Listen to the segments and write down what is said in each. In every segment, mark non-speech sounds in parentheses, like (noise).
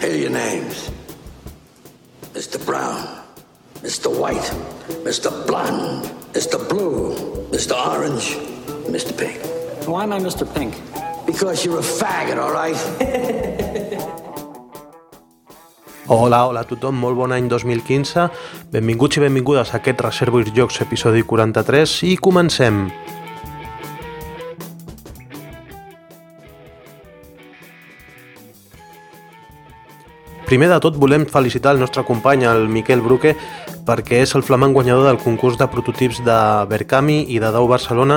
Here are your names. Mr. Brown, Mr. White, Mr. Blonde, Mr. Blue, Mr. Orange, Mr. Pink. Why am I Mr. Pink? Because you're a faggot, all right? Hola, hola a tothom, molt bon any 2015. Benvinguts i benvingudes a aquest Reservoir Jocs episodi 43 i comencem. Primer de tot volem felicitar el nostre company, el Miquel Bruque, perquè és el flamant guanyador del concurs de prototips de Berkami i de Dau Barcelona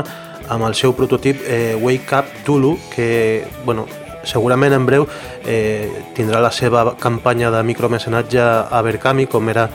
amb el seu prototip eh, Wake Up Tulu, que bueno, segurament en breu eh, tindrà la seva campanya de micromecenatge a Berkami, com era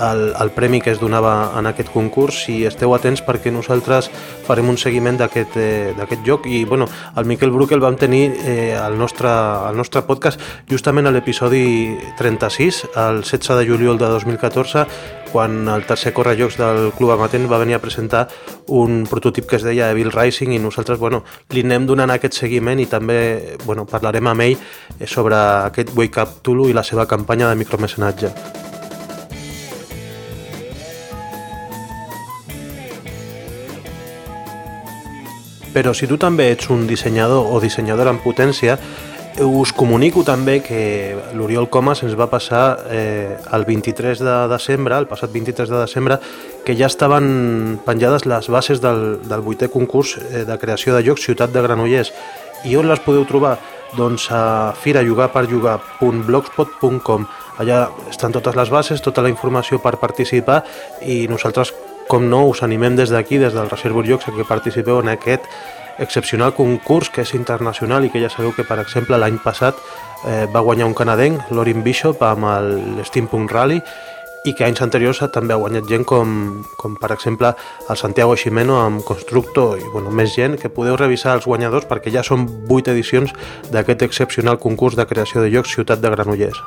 el, el premi que es donava en aquest concurs i esteu atents perquè nosaltres farem un seguiment d'aquest eh, joc i bueno, el Miquel Bruc el vam tenir eh, al, nostre, al nostre podcast justament a l'episodi 36 el 16 de juliol de 2014 quan el tercer correjocs del Club Amatent va venir a presentar un prototip que es deia Evil Rising i nosaltres bueno, li anem donant aquest seguiment i també bueno, parlarem amb ell sobre aquest Wake Up Tulu i la seva campanya de micromecenatge. Però si tu també ets un dissenyador o dissenyadora en potència, us comunico també que l'Oriol Comas ens va passar eh, el 23 de desembre, el passat 23 de desembre, que ja estaven penjades les bases del, del vuitè concurs eh, de creació de jocs Ciutat de Granollers. I on les podeu trobar? Doncs a firajugarperjugar.blogspot.com Allà estan totes les bases, tota la informació per participar i nosaltres com no, us animem des d'aquí, des del Reservoir Jocs, a que participeu en aquest excepcional concurs que és internacional i que ja sabeu que, per exemple, l'any passat eh, va guanyar un canadenc, Lorin Bishop, amb el Steampunk Rally, i que anys anteriors també ha guanyat gent com, com per exemple el Santiago Ximeno amb Constructor i bueno, més gent que podeu revisar els guanyadors perquè ja són 8 edicions d'aquest excepcional concurs de creació de llocs Ciutat de Granollers.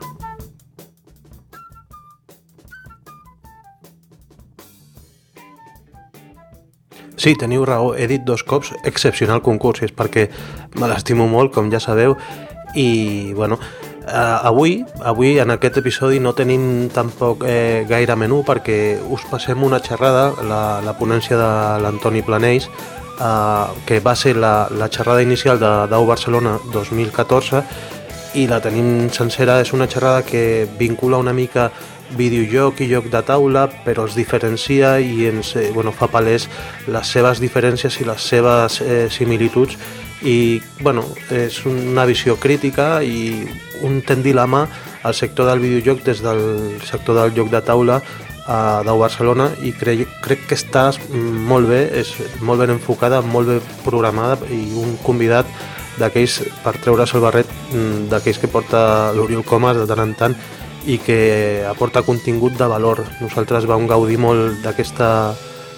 Sí, teniu raó, he dit dos cops excepcional concurs, és perquè me l'estimo molt, com ja sabeu, i bueno, eh, avui, avui en aquest episodi no tenim tampoc eh, gaire menú perquè us passem una xerrada, la, la ponència de l'Antoni Planells, eh, que va ser la, la xerrada inicial de Dau Barcelona 2014 i la tenim sencera, és una xerrada que vincula una mica videojoc i joc de taula, però els diferencia i ens eh, bueno, fa palès les seves diferències i les seves eh, similituds. I bueno, és una visió crítica i un tendir la mà al sector del videojoc des del sector del joc de taula a Dau Barcelona i crec, crec que està molt bé, és molt ben enfocada, molt ben programada i un convidat d'aquells per treure's el barret mm, d'aquells que porta l'Oriol Comas de tant en tant i que aporta contingut de valor. Nosaltres vam gaudir molt d'aquesta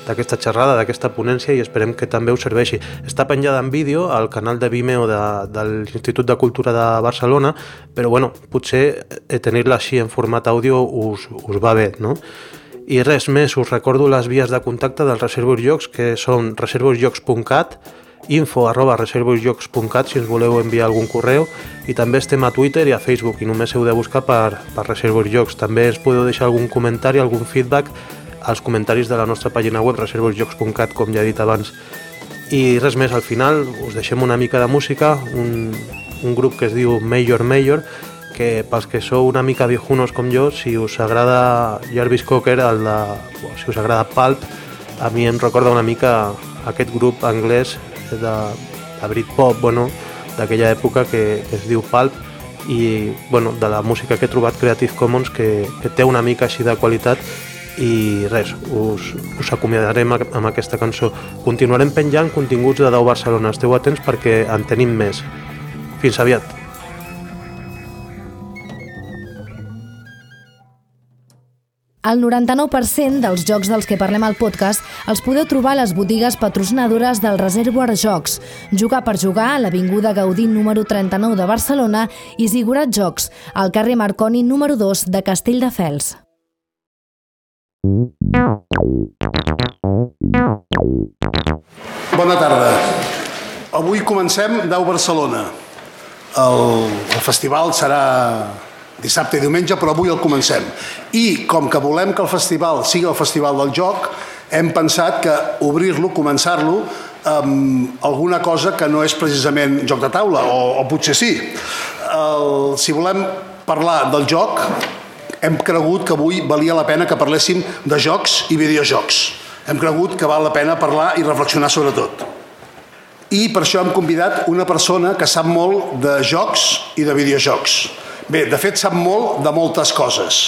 d'aquesta xerrada, d'aquesta ponència i esperem que també us serveixi. Està penjada en vídeo al canal de Vimeo de, de l'Institut de Cultura de Barcelona, però bueno, potser eh, tenir-la així en format àudio us, us va bé, no? I res més, us recordo les vies de contacte del Reservoir Jocs, que són reservoirjocs.cat, info arroba reservoirjocs.cat si ens voleu enviar algun correu i també estem a Twitter i a Facebook i només heu de buscar per, per Reservoir Jocs. També ens podeu deixar algun comentari, algun feedback als comentaris de la nostra pàgina web reservoirjocs.cat com ja he dit abans. I res més, al final us deixem una mica de música, un, un grup que es diu Major Major, que pels que sou una mica viejunos com jo, si us agrada Jarvis Cocker, el de, si us agrada Pulp, a mi em recorda una mica aquest grup anglès de, de Britpop, bueno, d'aquella època que, que es diu Pulp i bueno, de la música que he trobat Creative Commons que, que té una mica així de qualitat i res, us, us acomiadarem amb aquesta cançó. Continuarem penjant continguts de Dau Barcelona, esteu atents perquè en tenim més. Fins aviat! El 99% dels jocs dels que parlem al podcast els podeu trobar a les botigues patrocinadores del Reservoir Jocs, Jugar per jugar a l'Avinguda Gaudí número 39 de Barcelona i Zigurat Jocs, al carrer Marconi número 2 de Castelldefels. Bona tarda. Avui comencem Dau Barcelona. El, el festival serà dissabte i diumenge, però avui el comencem. I com que volem que el festival sigui el festival del joc, hem pensat que obrir-lo, començar-lo, amb alguna cosa que no és precisament joc de taula, o, o potser sí. El, si volem parlar del joc, hem cregut que avui valia la pena que parléssim de jocs i videojocs. Hem cregut que val la pena parlar i reflexionar sobre tot. I per això hem convidat una persona que sap molt de jocs i de videojocs. Bé, de fet sap molt de moltes coses.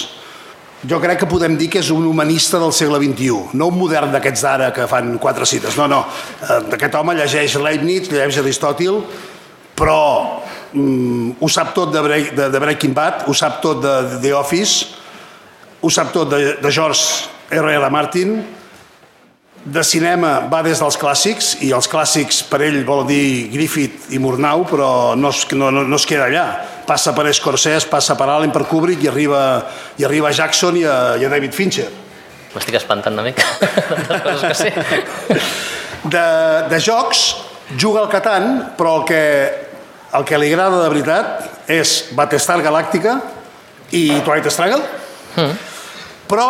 Jo crec que podem dir que és un humanista del segle XXI, no un modern d'aquests d'ara que fan quatre cites. No, no, eh, aquest home llegeix Leibniz, llegeix Aristòtil, però mm, ho sap tot de, Break, de, de Breaking Bad, ho sap tot de, The Office, ho sap tot de, de George R.R. Martin, de cinema va des dels clàssics, i els clàssics per ell vol dir Griffith i Murnau, però no es, no, no, no es queda allà. Passa per Scorsese, passa per Allen, per Kubrick i arriba, i arriba a Jackson i a, i a David Fincher. M'estic espantant una mica, tantes coses que sé. De, de jocs, juga al Catan, però el que, el que li agrada de veritat és Battlestar Galàctica i Twilight Struggle. Mm però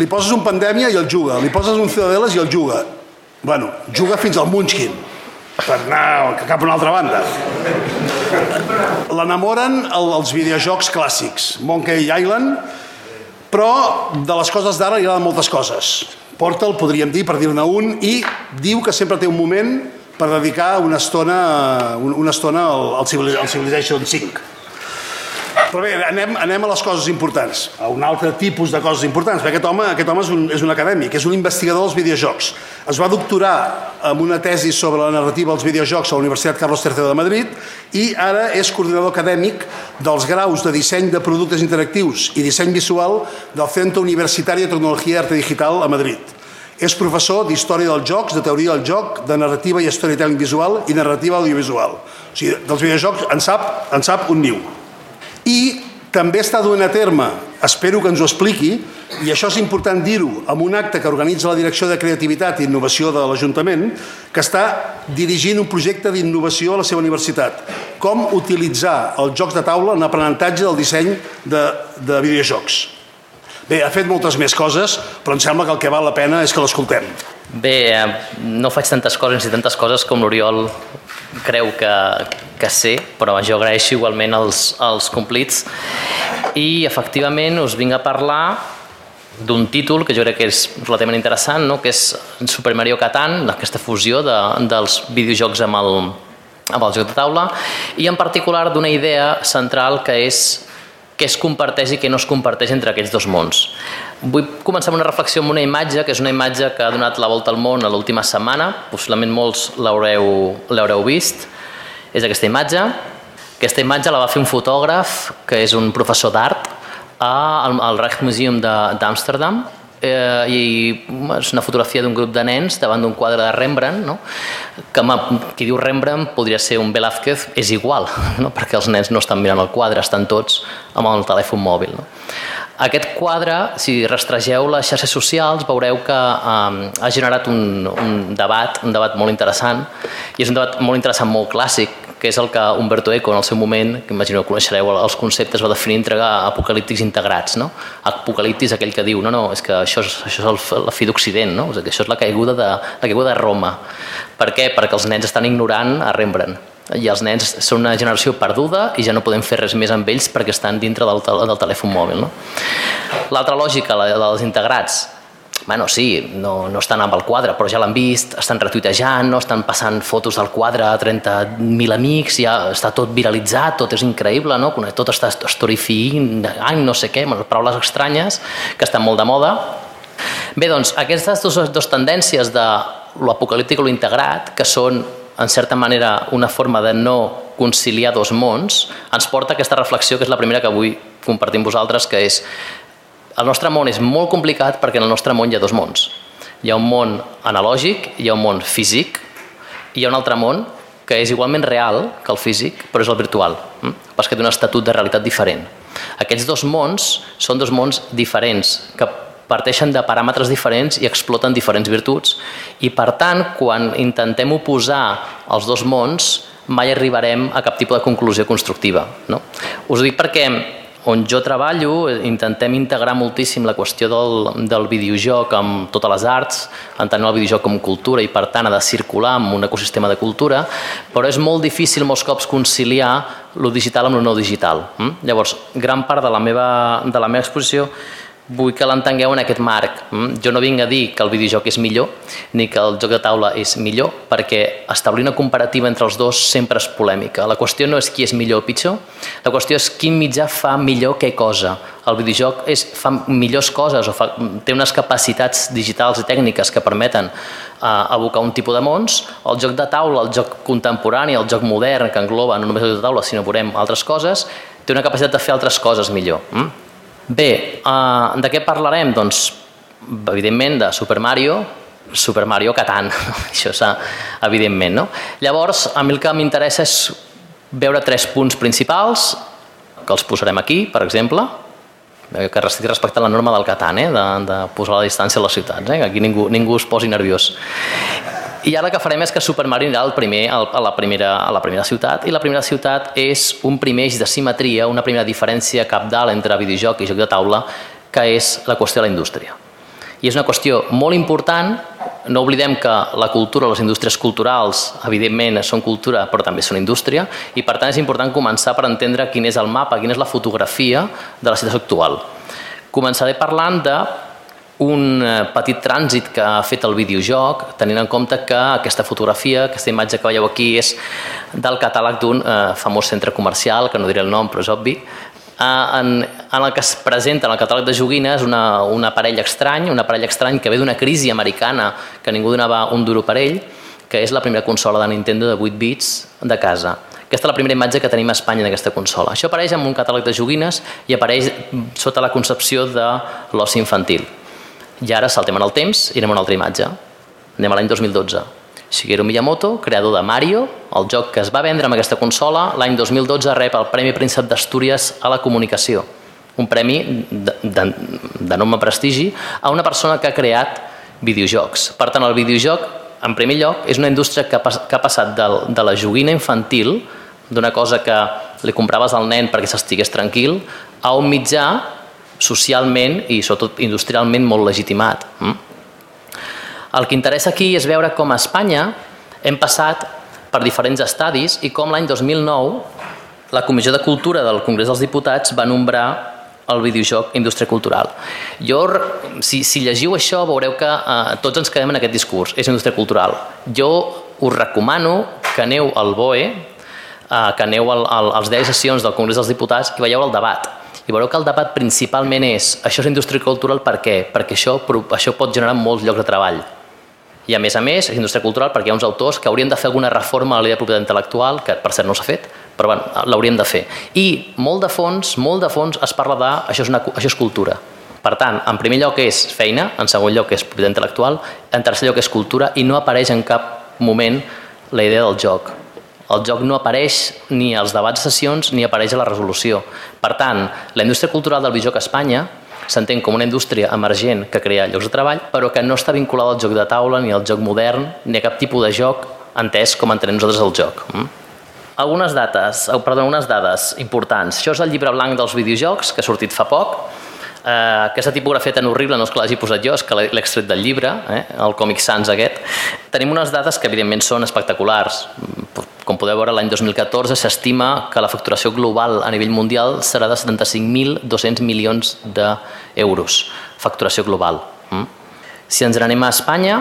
li poses un Pandèmia i el juga, li poses un Ciudadeles i el juga. Bueno, juga fins al Munchkin, per anar cap a una altra banda. L'enamoren els videojocs clàssics, Monkey Island, però de les coses d'ara li agraden moltes coses. Portal, podríem dir, per dir-ne un, i diu que sempre té un moment per dedicar una estona, una estona al, al Civilization 5 però bé, anem, anem a les coses importants, a un altre tipus de coses importants. Aquest home, aquest home és, un, és un acadèmic, és un investigador dels videojocs. Es va doctorar amb una tesi sobre la narrativa dels videojocs a la Universitat Carlos III de Madrid i ara és coordinador acadèmic dels graus de disseny de productes interactius i disseny visual del Centre Universitari de Tecnologia i Arte Digital a Madrid. És professor d'Història dels Jocs, de Teoria del Joc, de Narrativa i Storytelling Visual i Narrativa Audiovisual. O sigui, dels videojocs en sap, en sap un niu. I també està duent a terme, espero que ens ho expliqui, i això és important dir-ho, amb un acte que organitza la Direcció de Creativitat i Innovació de l'Ajuntament, que està dirigint un projecte d'innovació a la seva universitat. Com utilitzar els jocs de taula en aprenentatge del disseny de, de videojocs. Bé, ha fet moltes més coses, però em sembla que el que val la pena és que l'escoltem. Bé, eh, no faig tantes coses ni tantes coses com l'Oriol creu que, que sé, però jo agraeixo igualment els, els complits i efectivament us vinc a parlar d'un títol que jo crec que és relativament interessant, no? que és Super Mario Catan, aquesta fusió de, dels videojocs amb el, amb el joc de taula, i en particular d'una idea central que és què es comparteix i què no es comparteix entre aquests dos mons. Vull començar amb una reflexió amb una imatge, que és una imatge que ha donat la volta al món a l'última setmana, possiblement molts l'haureu vist, és aquesta imatge. Aquesta imatge la va fer un fotògraf, que és un professor d'art, al Rijksmuseum d'Amsterdam, eh, i és una fotografia d'un grup de nens davant d'un quadre de Rembrandt, no? que qui diu Rembrandt podria ser un Velázquez, és igual, (laughs) no? perquè els nens no estan mirant el quadre, estan tots amb el telèfon mòbil. No? Aquest quadre, si rastregeu les xarxes socials, veureu que eh, ha generat un, un debat, un debat molt interessant, i és un debat molt interessant, molt clàssic, que és el que Umberto Eco en el seu moment, que imagino que coneixereu els conceptes, va definir entre apocalíptics integrats. No? Apocaliptis aquell que diu, no, no, és que això és, això és el, la fi d'Occident, no? és que això és la caiguda, de, la caiguda de Roma. Per què? Perquè els nens estan ignorant a Rembrandt i els nens són una generació perduda i ja no podem fer res més amb ells perquè estan dintre del, del telèfon mòbil. No? L'altra lògica, la dels integrats, bueno, sí, no, no estan amb el quadre, però ja l'han vist, estan retuitejant, no? estan passant fotos del quadre a 30.000 amics, ja està tot viralitzat, tot és increïble, no? tot està storifying, any, no sé què, paraules estranyes que estan molt de moda. Bé, doncs, aquestes dues, dues tendències de l'apocalíptic o l'integrat, que són, en certa manera, una forma de no conciliar dos mons, ens porta a aquesta reflexió, que és la primera que vull compartir amb vosaltres, que és el nostre món és molt complicat perquè en el nostre món hi ha dos mons. Hi ha un món analògic, hi ha un món físic, i hi ha un altre món que és igualment real que el físic, però és el virtual, hm? pas que té un estatut de realitat diferent. Aquests dos mons són dos mons diferents, que parteixen de paràmetres diferents i exploten diferents virtuts, i per tant, quan intentem oposar els dos mons, mai arribarem a cap tipus de conclusió constructiva. No? Us ho dic perquè on jo treballo intentem integrar moltíssim la qüestió del, del videojoc amb totes les arts, entenent el videojoc com cultura i per tant ha de circular amb un ecosistema de cultura, però és molt difícil molts cops conciliar lo digital amb lo no digital. Mm? Llavors, gran part de la meva, de la meva exposició vull que l'entengueu en aquest marc. Mm? Jo no vinc a dir que el videojoc és millor ni que el joc de taula és millor perquè establir una comparativa entre els dos sempre és polèmica. La qüestió no és qui és millor o pitjor, la qüestió és quin mitjà fa millor què cosa. El videojoc és, fa millors coses o fa, té unes capacitats digitals i tècniques que permeten uh, abocar un tipus de mons. El joc de taula, el joc contemporani, el joc modern, que engloba no només el joc de taula, sinó veurem altres coses, té una capacitat de fer altres coses millor. Mm? Bé, uh, de què parlarem? Doncs, evidentment, de Super Mario, Super Mario Catan, (laughs) això és evidentment. No? Llavors, a mi el que m'interessa és veure tres punts principals, que els posarem aquí, per exemple, que estic respectant la norma del Catan, eh? de, de posar la distància a les ciutats, eh? que aquí ningú, ningú es posi nerviós. I ara el que farem és que Super Mario anirà al primer, a, la primera, a la primera ciutat i la primera ciutat és un primer eix de simetria, una primera diferència capdalt entre videojoc i joc de taula que és la qüestió de la indústria. I és una qüestió molt important, no oblidem que la cultura, les indústries culturals, evidentment són cultura però també són indústria i per tant és important començar per entendre quin és el mapa, quina és la fotografia de la situació actual. Començaré parlant de un eh, petit trànsit que ha fet el videojoc, tenint en compte que aquesta fotografia, aquesta imatge que veieu aquí és del catàleg d'un eh, famós centre comercial, que no diré el nom però és obvi, eh, en, en el que es presenta en el catàleg de joguines una, un aparell estrany, un aparell estrany que ve d'una crisi americana que ningú donava un duro per ell, que és la primera consola de Nintendo de 8 bits de casa. Aquesta és la primera imatge que tenim a Espanya d'aquesta consola. Això apareix en un catàleg de joguines i apareix sota la concepció de l'oci infantil. I ara saltem en el temps i anem a una altra imatge. Anem a l'any 2012. Shigeru Miyamoto, creador de Mario, el joc que es va vendre amb aquesta consola, l'any 2012 rep el Premi Príncep d'Astúries a la comunicació, un premi d'enorme prestigi a una persona que ha creat videojocs. Per tant, el videojoc, en primer lloc, és una indústria que que ha passat de, de la joguina infantil, d'una cosa que li compraves al nen perquè s'estigués tranquil, a un mitjà socialment i sobretot industrialment molt legitimat. Mm? El que interessa aquí és veure com a Espanya hem passat per diferents estadis i com l'any 2009 la Comissió de Cultura del Congrés dels Diputats va nombrar el videojoc indústria cultural. Jo, si, si llegiu això, veureu que eh, tots ens quedem en aquest discurs, és indústria cultural. Jo us recomano que aneu al BOE, eh, que aneu al, al, als 10 sessions del Congrés dels Diputats i veieu el debat i veureu que el debat principalment és això és indústria cultural per què? Perquè això, això pot generar molts llocs de treball. I a més a més, és indústria cultural perquè hi ha uns autors que haurien de fer alguna reforma a la llei de propietat intel·lectual, que per cert no s'ha fet, però bueno, l'hauríem de fer. I molt de fons, molt de fons es parla de això és, una, això és cultura. Per tant, en primer lloc és feina, en segon lloc és propietat intel·lectual, en tercer lloc és cultura i no apareix en cap moment la idea del joc. El joc no apareix ni als debats de sessions ni apareix a la resolució. Per tant, la indústria cultural del videojoc a Espanya s'entén com una indústria emergent que crea llocs de treball, però que no està vinculada al joc de taula, ni al joc modern, ni a cap tipus de joc entès com entenem nosaltres el joc. Mm? Algunes dates, perdó, algunes dades importants. Això és el llibre blanc dels videojocs, que ha sortit fa poc, Eh, aquesta tipografia tan horrible no és que l'hagi posat jo, és que l'he extret del llibre, eh, el Comic Sans aquest. Tenim unes dades que evidentment són espectaculars. Com podeu veure, l'any 2014 s'estima que la facturació global a nivell mundial serà de 75.200 milions d'euros. Facturació global. Mm? Si ens n'anem a Espanya,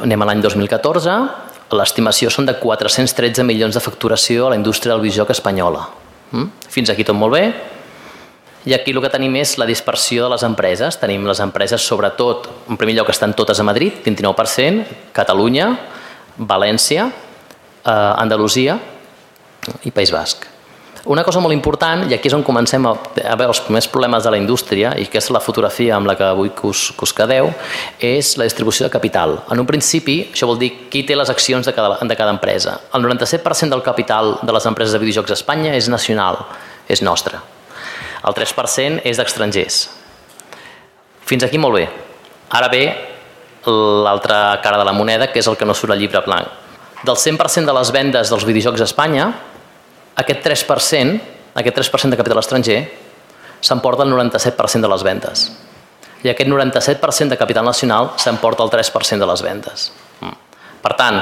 anem a l'any 2014, l'estimació són de 413 milions de facturació a la indústria del videojoc espanyola. Mm? Fins aquí tot molt bé, i aquí el que tenim és la dispersió de les empreses. Tenim les empreses, sobretot, en primer lloc estan totes a Madrid, 29%, Catalunya, València, eh, Andalusia i País Basc. Una cosa molt important, i aquí és on comencem a, veure els primers problemes de la indústria, i que és la fotografia amb la que vull que us, que us quedeu, és la distribució de capital. En un principi, això vol dir qui té les accions de cada, de cada empresa. El 97% del capital de les empreses de videojocs a Espanya és nacional, és nostre. El 3% és d'estrangers. Fins aquí molt bé. Ara ve l'altra cara de la moneda, que és el que no surt al llibre blanc. Del 100% de les vendes dels videojocs a Espanya, aquest 3%, aquest 3% de capital estranger, s'emporta el 97% de les ventes. I aquest 97% de capital nacional s'emporta el 3% de les ventes. Mm. Per tant,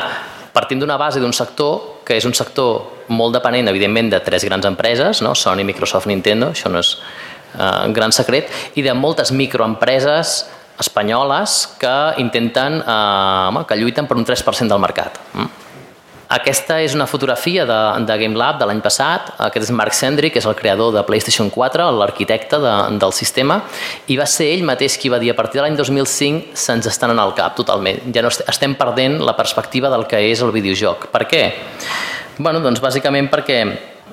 partim d'una base d'un sector que és un sector molt dependent, evidentment, de tres grans empreses, no? Sony, Microsoft, Nintendo, això no és eh, un gran secret, i de moltes microempreses espanyoles que intenten, eh, que lluiten per un 3% del mercat. Mm. Aquesta és una fotografia de, de GameLab de l'any passat. Aquest és Mark Sendry, que és el creador de PlayStation 4, l'arquitecte de, del sistema, i va ser ell mateix qui va dir a partir de l'any 2005 se'ns estan en el cap totalment. Ja no estem perdent la perspectiva del que és el videojoc. Per què? Bueno, doncs bàsicament perquè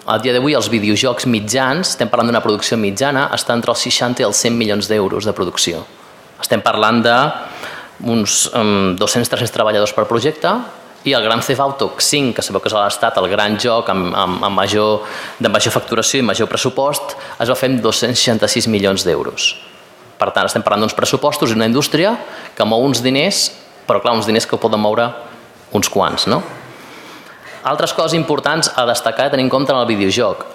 a dia d'avui els videojocs mitjans, estem parlant d'una producció mitjana, està entre els 60 i els 100 milions d'euros de producció. Estem parlant de uns um, 200-300 treballadors per projecte, i el Grand Theft Auto 5, que sabeu que és l'estat el gran joc amb, amb, amb major, de major facturació i major pressupost, es va fer amb 266 milions d'euros. Per tant, estem parlant d'uns pressupostos i una indústria que mou uns diners, però clar, uns diners que poden moure uns quants, no? Altres coses importants a destacar i tenir en compte en el videojoc.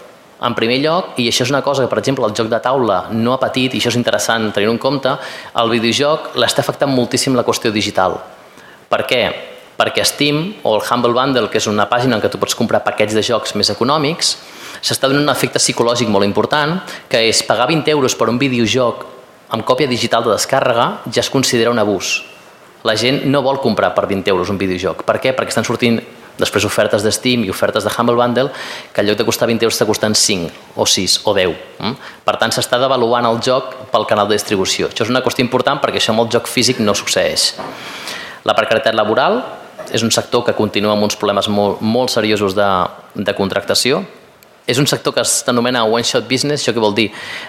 En primer lloc, i això és una cosa que, per exemple, el joc de taula no ha patit, i això és interessant tenir en compte, el videojoc l'està afectant moltíssim la qüestió digital. Per què? perquè Steam o el Humble Bundle, que és una pàgina en què tu pots comprar paquets de jocs més econòmics, s'està donant un efecte psicològic molt important, que és pagar 20 euros per un videojoc amb còpia digital de descàrrega ja es considera un abús. La gent no vol comprar per 20 euros un videojoc. Per què? Perquè estan sortint després ofertes de Steam i ofertes de Humble Bundle que en lloc de costar 20 euros està costant 5 o 6 o 10. Mm? Per tant, s'està devaluant el joc pel canal de distribució. Això és una qüestió important perquè això amb el joc físic no succeeix. La precarietat laboral, és un sector que continua amb uns problemes molt, molt seriosos de, de contractació. És un sector que s'anomena one-shot business, això què vol dir?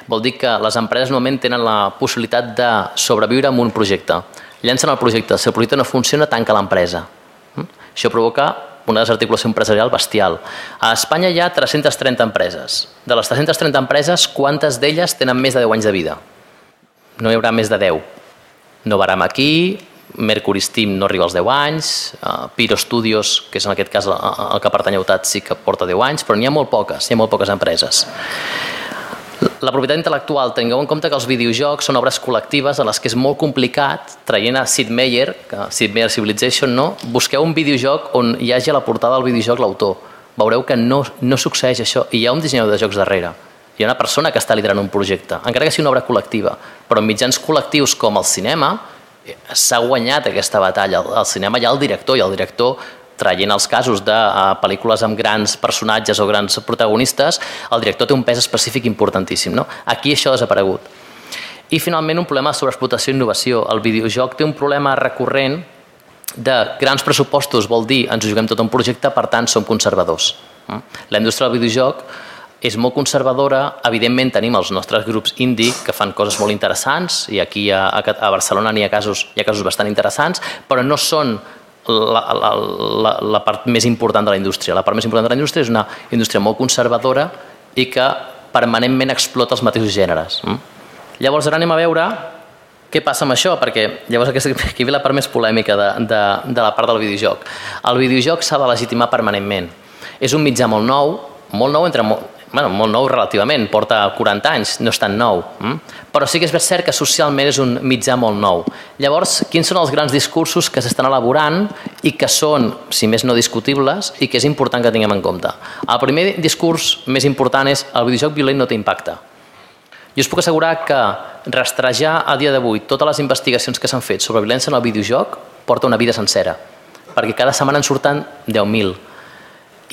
Vol dir que les empreses normalment tenen la possibilitat de sobreviure amb un projecte. Llancen el projecte, si el projecte no funciona, tanca l'empresa. Mm? Això provoca una desarticulació empresarial bestial. A Espanya hi ha 330 empreses. De les 330 empreses, quantes d'elles tenen més de 10 anys de vida? No hi haurà més de 10. No varam aquí, Mercury Steam no arriba als 10 anys, uh, Piro Studios, que és en aquest cas el, el que pertany a UTAT, sí que porta 10 anys, però n'hi ha molt poques, hi ha molt poques empreses. La propietat intel·lectual, tingueu en compte que els videojocs són obres col·lectives a les que és molt complicat, traient a Sid Meier, que Sid Meier Civilization, no? busqueu un videojoc on hi hagi a la portada del videojoc l'autor. Veureu que no, no succeeix això i hi ha un dissenyador de jocs darrere. Hi ha una persona que està liderant un projecte, encara que sigui una obra col·lectiva, però en mitjans col·lectius com el cinema, s'ha guanyat aquesta batalla. Al cinema hi ha el director i el director traient els casos de uh, pel·lícules amb grans personatges o grans protagonistes, el director té un pes específic importantíssim. No? Aquí això ha desaparegut. I finalment un problema de sobreexplotació i innovació. El videojoc té un problema recurrent de grans pressupostos, vol dir ens juguem tot un projecte, per tant som conservadors. La indústria del videojoc és molt conservadora. Evidentment tenim els nostres grups indie que fan coses molt interessants i aquí a, a Barcelona n'hi ha, casos, hi ha casos bastant interessants, però no són la, la, la, la part més important de la indústria. La part més important de la indústria és una indústria molt conservadora i que permanentment explota els mateixos gèneres. Mm? Llavors ara anem a veure què passa amb això, perquè llavors aquí ve la part més polèmica de, de, de la part del videojoc. El videojoc s'ha de legitimar permanentment. És un mitjà molt nou, molt nou entre molt, bueno, molt nou relativament, porta 40 anys, no és tan nou, hm? però sí que és cert que socialment és un mitjà molt nou. Llavors, quins són els grans discursos que s'estan elaborant i que són, si més no discutibles, i que és important que tinguem en compte? El primer discurs més important és el videojoc violent no té impacte. Jo us puc assegurar que rastrejar a dia d'avui totes les investigacions que s'han fet sobre violència en el videojoc porta una vida sencera, perquè cada setmana en surten 10.000,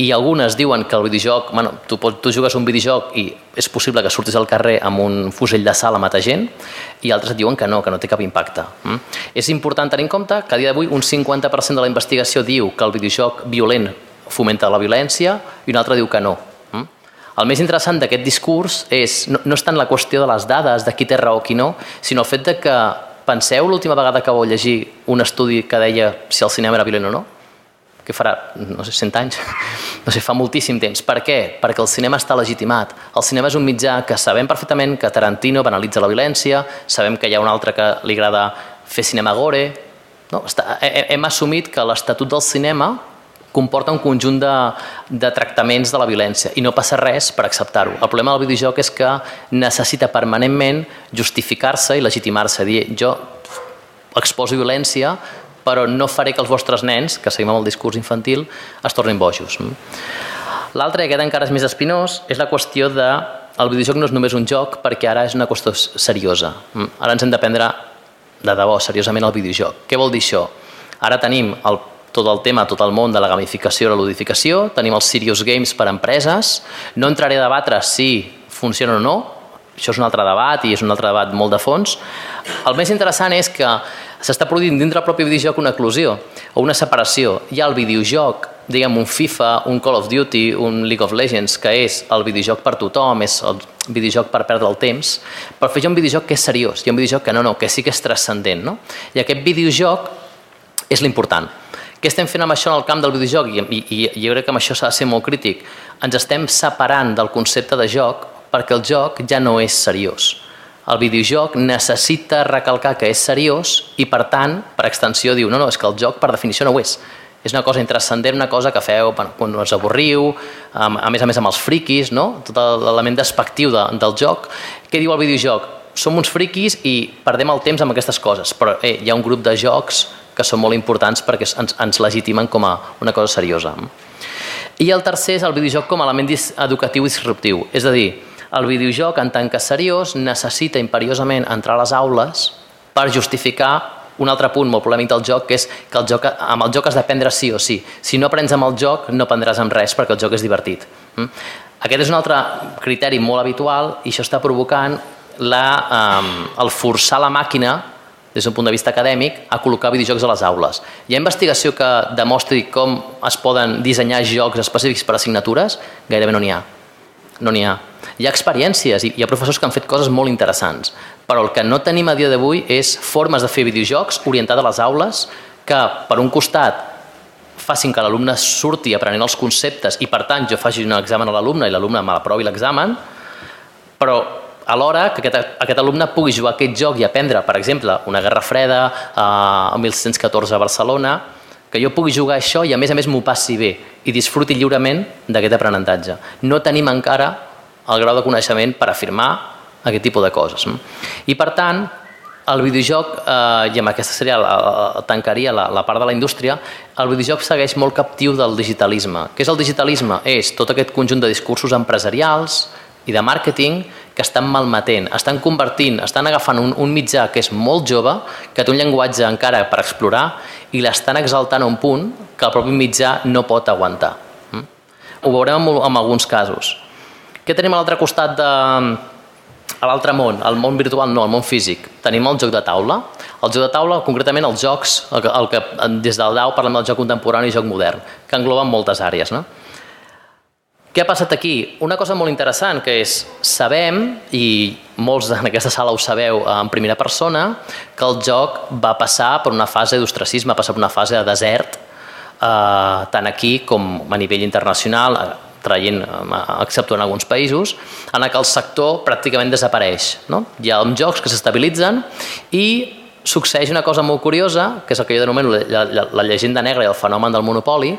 i algunes diuen que el videojoc, bueno, tu, pots, tu jugues un videojoc i és possible que surtis al carrer amb un fusell de sal a matar gent i altres diuen que no, que no té cap impacte. Mm? És important tenir en compte que a dia d'avui un 50% de la investigació diu que el videojoc violent fomenta la violència i un altre diu que no. Mm? El més interessant d'aquest discurs és, no, no és tant la qüestió de les dades, de qui té raó o qui no, sinó el fet de que penseu l'última vegada que vau llegir un estudi que deia si el cinema era violent o no? Que farà, no sé, 100 anys, (laughs) no sé, fa moltíssim temps. Per què? Perquè el cinema està legitimat. El cinema és un mitjà que sabem perfectament que Tarantino banalitza la violència, sabem que hi ha un altre que li agrada fer cinema gore... No? Està, hem assumit que l'estatut del cinema comporta un conjunt de, de tractaments de la violència i no passa res per acceptar-ho. El problema del videojoc és que necessita permanentment justificar-se i legitimar-se, dir jo exposo violència però no faré que els vostres nens, que seguim amb el discurs infantil, es tornin bojos. L'altre, aquest encara és més espinós, és la qüestió de el videojoc no és només un joc perquè ara és una qüestió seriosa. Ara ens hem de prendre de debò, seriosament, el videojoc. Què vol dir això? Ara tenim el tot el tema, tot el món de la gamificació i la ludificació, tenim els serious games per a empreses, no entraré a debatre si funciona o no, això és un altre debat i és un altre debat molt de fons. El més interessant és que s'està produint dintre del propi videojoc una eclosió o una separació. Hi ha el videojoc, diguem un FIFA, un Call of Duty, un League of Legends, que és el videojoc per tothom, és el videojoc per perdre el temps, però fer un videojoc que és seriós, hi ha un videojoc que no, no, que sí que és transcendent. No? I aquest videojoc és l'important. Què estem fent amb això en el camp del videojoc? I, i, i jo crec que amb això s'ha de ser molt crític. Ens estem separant del concepte de joc perquè el joc ja no és seriós. El videojoc necessita recalcar que és seriós i, per tant, per extensió, diu no, no, és que el joc per definició no ho és. És una cosa intrascendent, una cosa que feu quan us avorriu, a més a més amb els friquis, no? tot l'element despectiu de, del joc. Què diu el videojoc? Som uns friquis i perdem el temps amb aquestes coses, però eh, hi ha un grup de jocs que són molt importants perquè ens, ens legitimen com a una cosa seriosa. I el tercer és el videojoc com a element educatiu i disruptiu. És a dir, el videojoc, en tant que seriós, necessita imperiosament entrar a les aules per justificar un altre punt molt polèmic del joc, que és que el joc, amb el joc has d'aprendre sí o sí. Si no aprens amb el joc, no aprendràs amb res perquè el joc és divertit. Mm? Aquest és un altre criteri molt habitual i això està provocant la, um, el forçar la màquina des d'un punt de vista acadèmic, a col·locar videojocs a les aules. Hi ha investigació que demostri com es poden dissenyar jocs específics per assignatures? Gairebé no n'hi ha. No n'hi ha. Hi ha experiències i hi ha professors que han fet coses molt interessants, però el que no tenim a dia d'avui és formes de fer videojocs orientats a les aules que, per un costat, facin que l'alumne surti aprenent els conceptes i, per tant, jo faci un examen a l'alumne i l'alumne me l'aprovi l'examen, però alhora que aquest, aquest alumne pugui jugar aquest joc i aprendre, per exemple, una guerra freda eh, a 1614 a Barcelona, que jo pugui jugar això i a més a més m'ho passi bé i disfruti lliurement d'aquest aprenentatge. No tenim encara el grau de coneixement per afirmar aquest tipus de coses. I per tant, el videojoc, eh, i amb aquesta seria la, tancaria la, la part de la indústria, el videojoc segueix molt captiu del digitalisme. Què és el digitalisme? És tot aquest conjunt de discursos empresarials i de màrqueting que estan malmetent, estan convertint, estan agafant un, un mitjà que és molt jove, que té un llenguatge encara per explorar, i l'estan exaltant a un punt que el propi mitjà no pot aguantar. Mm? Ho veurem en, en alguns casos. Què tenim a l'altre costat de, a l'altre món, el món virtual no, el món físic. Tenim el joc de taula. El joc de taula, concretament els jocs, el que, el que des del DAO parlem del joc contemporani i joc modern, que engloben moltes àrees. No? Què ha passat aquí? Una cosa molt interessant, que és, sabem, i molts en aquesta sala ho sabeu en primera persona, que el joc va passar per una fase d'ostracisme, va passar per una fase de desert, eh, tant aquí com a nivell internacional, eh, traient, excepte en alguns països, en què el sector pràcticament desapareix. No? Hi ha jocs que s'estabilitzen i succeeix una cosa molt curiosa, que és el que jo denomino la, la, la llegenda negra i el fenomen del monopoli,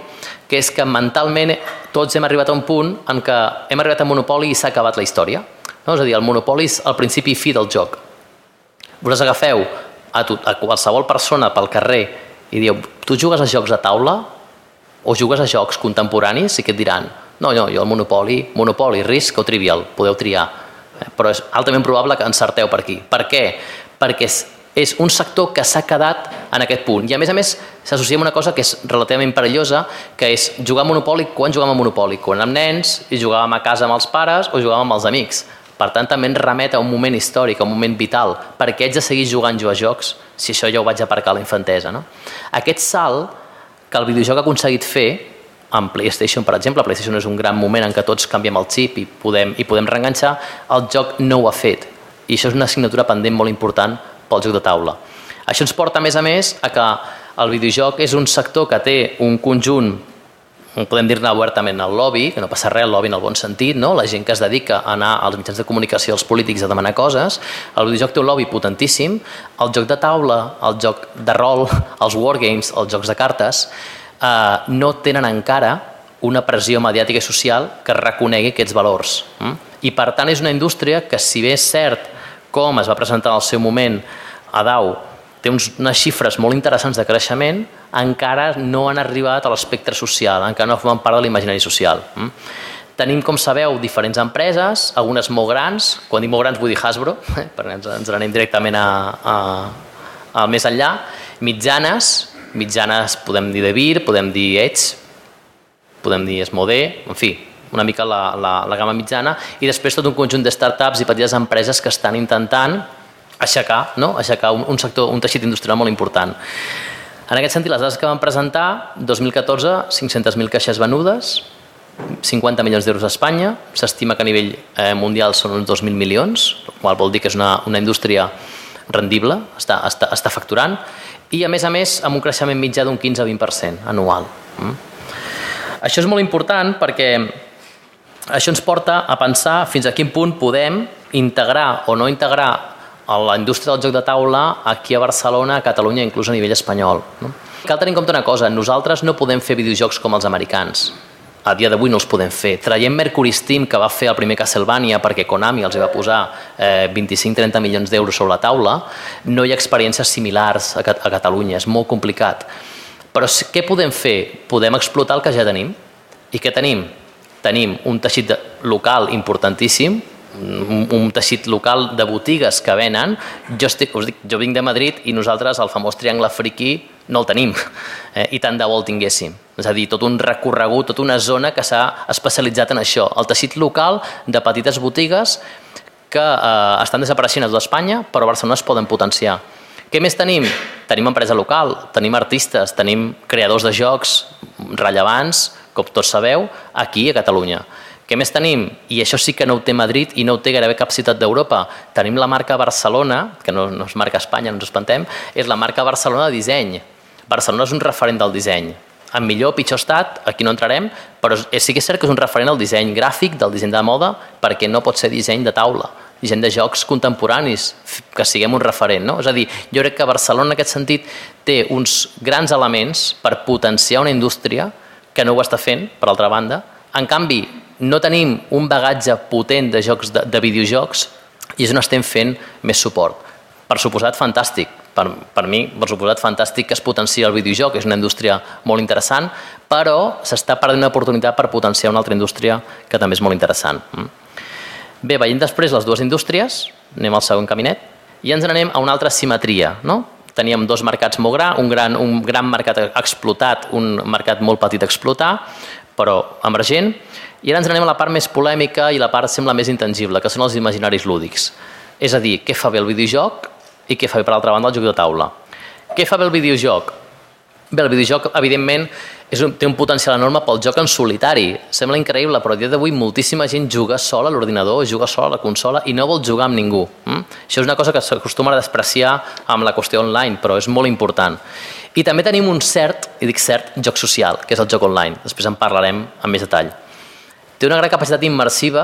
que és que mentalment tots hem arribat a un punt en què hem arribat a monopoli i s'ha acabat la història. No? És a dir, el monopoli és el principi i fi del joc. Vosaltres agafeu a, tu, a qualsevol persona pel carrer i diu, tu jugues a jocs de taula o jugues a jocs contemporanis? I que et diran, no, no, jo el monopoli, monopoli, risc o trivial, podeu triar. Eh, però és altament probable que encerteu per aquí. Per què? Perquè és un sector que s'ha quedat en aquest punt. I a més a més s'associa amb una cosa que és relativament perillosa, que és jugar a Monopoli quan jugàvem a Monopoli, quan érem nens i jugàvem a casa amb els pares o jugàvem amb els amics. Per tant, també ens remet a un moment històric, a un moment vital. Per què haig de seguir jugant jo a jocs si això ja ho vaig aparcar a la infantesa? No? Aquest salt que el videojoc ha aconseguit fer, amb PlayStation, per exemple, PlayStation és un gran moment en què tots canviem el xip i podem, i podem reenganxar, el joc no ho ha fet. I això és una assignatura pendent molt important pel joc de taula. Això ens porta, a més a més, a que el videojoc és un sector que té un conjunt podem dir-ne obertament el lobby, que no passa res, el lobby en el bon sentit, no? la gent que es dedica a anar als mitjans de comunicació, als polítics a demanar coses, el videojoc té un lobby potentíssim, el joc de taula, el joc de rol, (laughs) els wargames, els jocs de cartes, eh, no tenen encara una pressió mediàtica i social que reconegui aquests valors. Mm? I per tant és una indústria que si bé és cert com es va presentar al seu moment a DAO, té uns, unes xifres molt interessants de creixement, encara no han arribat a l'espectre social, encara no formen part de l'imaginari social. Mm? Tenim, com sabeu, diferents empreses, algunes molt grans, quan dic molt grans vull dir Hasbro, (laughs) eh, perquè ens, ens anem directament a, a, a més enllà, mitjanes, mitjanes podem dir de Vir, podem dir Edge, podem dir Esmodé, en fi, una mica la, la, la gamma mitjana, i després tot un conjunt de startups i petites empreses que estan intentant aixecar, no? aixecar un, un sector, un teixit industrial molt important. En aquest sentit, les dades que vam presentar, 2014, 500.000 caixes venudes, 50 milions d'euros a Espanya, s'estima que a nivell eh, mundial són uns 2.000 milions, el qual vol dir que és una, una indústria rendible, està, està, està facturant, i a més a més amb un creixement mitjà d'un 15-20% anual. Mm? Això és molt important perquè això ens porta a pensar fins a quin punt podem integrar o no integrar a la indústria del joc de taula aquí a Barcelona, a Catalunya, inclús a nivell espanyol. No? Cal tenir en compte una cosa, nosaltres no podem fer videojocs com els americans. A dia d'avui no els podem fer. Traiem Mercury Steam, que va fer el primer Castlevania perquè Konami els va posar eh, 25-30 milions d'euros sobre la taula, no hi ha experiències similars a, a Catalunya, és molt complicat. Però què podem fer? Podem explotar el que ja tenim. I què tenim? Tenim un teixit local importantíssim, un, teixit local de botigues que venen. Jo, estic, us dic, jo vinc de Madrid i nosaltres el famós triangle friqui no el tenim, (laughs) eh? i tant de bo el tinguéssim. És a dir, tot un recorregut, tota una zona que s'ha especialitzat en això. El teixit local de petites botigues que eh, estan desapareixent a tota Espanya, però a Barcelona es poden potenciar. Què més tenim? Tenim empresa local, tenim artistes, tenim creadors de jocs rellevants, com tots sabeu, aquí a Catalunya. Què més tenim? I això sí que no ho té Madrid i no ho té gairebé cap ciutat d'Europa. Tenim la marca Barcelona, que no, no és marca Espanya, no ens espantem, és la marca Barcelona de disseny. Barcelona és un referent del disseny. En millor o pitjor estat, aquí no entrarem, però sí que és cert que és un referent al disseny gràfic, del disseny de moda, perquè no pot ser disseny de taula gent de jocs contemporanis, que siguem un referent. No? És a dir, jo crec que Barcelona en aquest sentit té uns grans elements per potenciar una indústria que no ho està fent, per altra banda. En canvi, no tenim un bagatge potent de jocs de, de videojocs i és on estem fent més suport. Per suposat, fantàstic. Per, per mi, per suposat, fantàstic que es potenciï el videojoc, és una indústria molt interessant, però s'està perdent una oportunitat per potenciar una altra indústria que també és molt interessant. Mm? Bé, veient després les dues indústries, anem al segon caminet, i ens n'anem a una altra simetria. No? Teníem dos mercats molt grans, un gran, un gran mercat explotat, un mercat molt petit a explotar, però emergent, i ara ens n'anem a la part més polèmica i la part sembla més intangible, que són els imaginaris lúdics. És a dir, què fa bé el videojoc i què fa bé, per altra banda, el joc de taula. Què fa bé el videojoc? Bé, el videojoc, evidentment, és un, té un potencial enorme pel joc en solitari. Sembla increïble, però a dia d'avui moltíssima gent juga sola a l'ordinador, juga sola a la consola i no vol jugar amb ningú. Mm? Això és una cosa que s'acostuma a despreciar amb la qüestió online, però és molt important. I també tenim un cert, i dic cert, joc social, que és el joc online. Després en parlarem amb més detall. Té una gran capacitat immersiva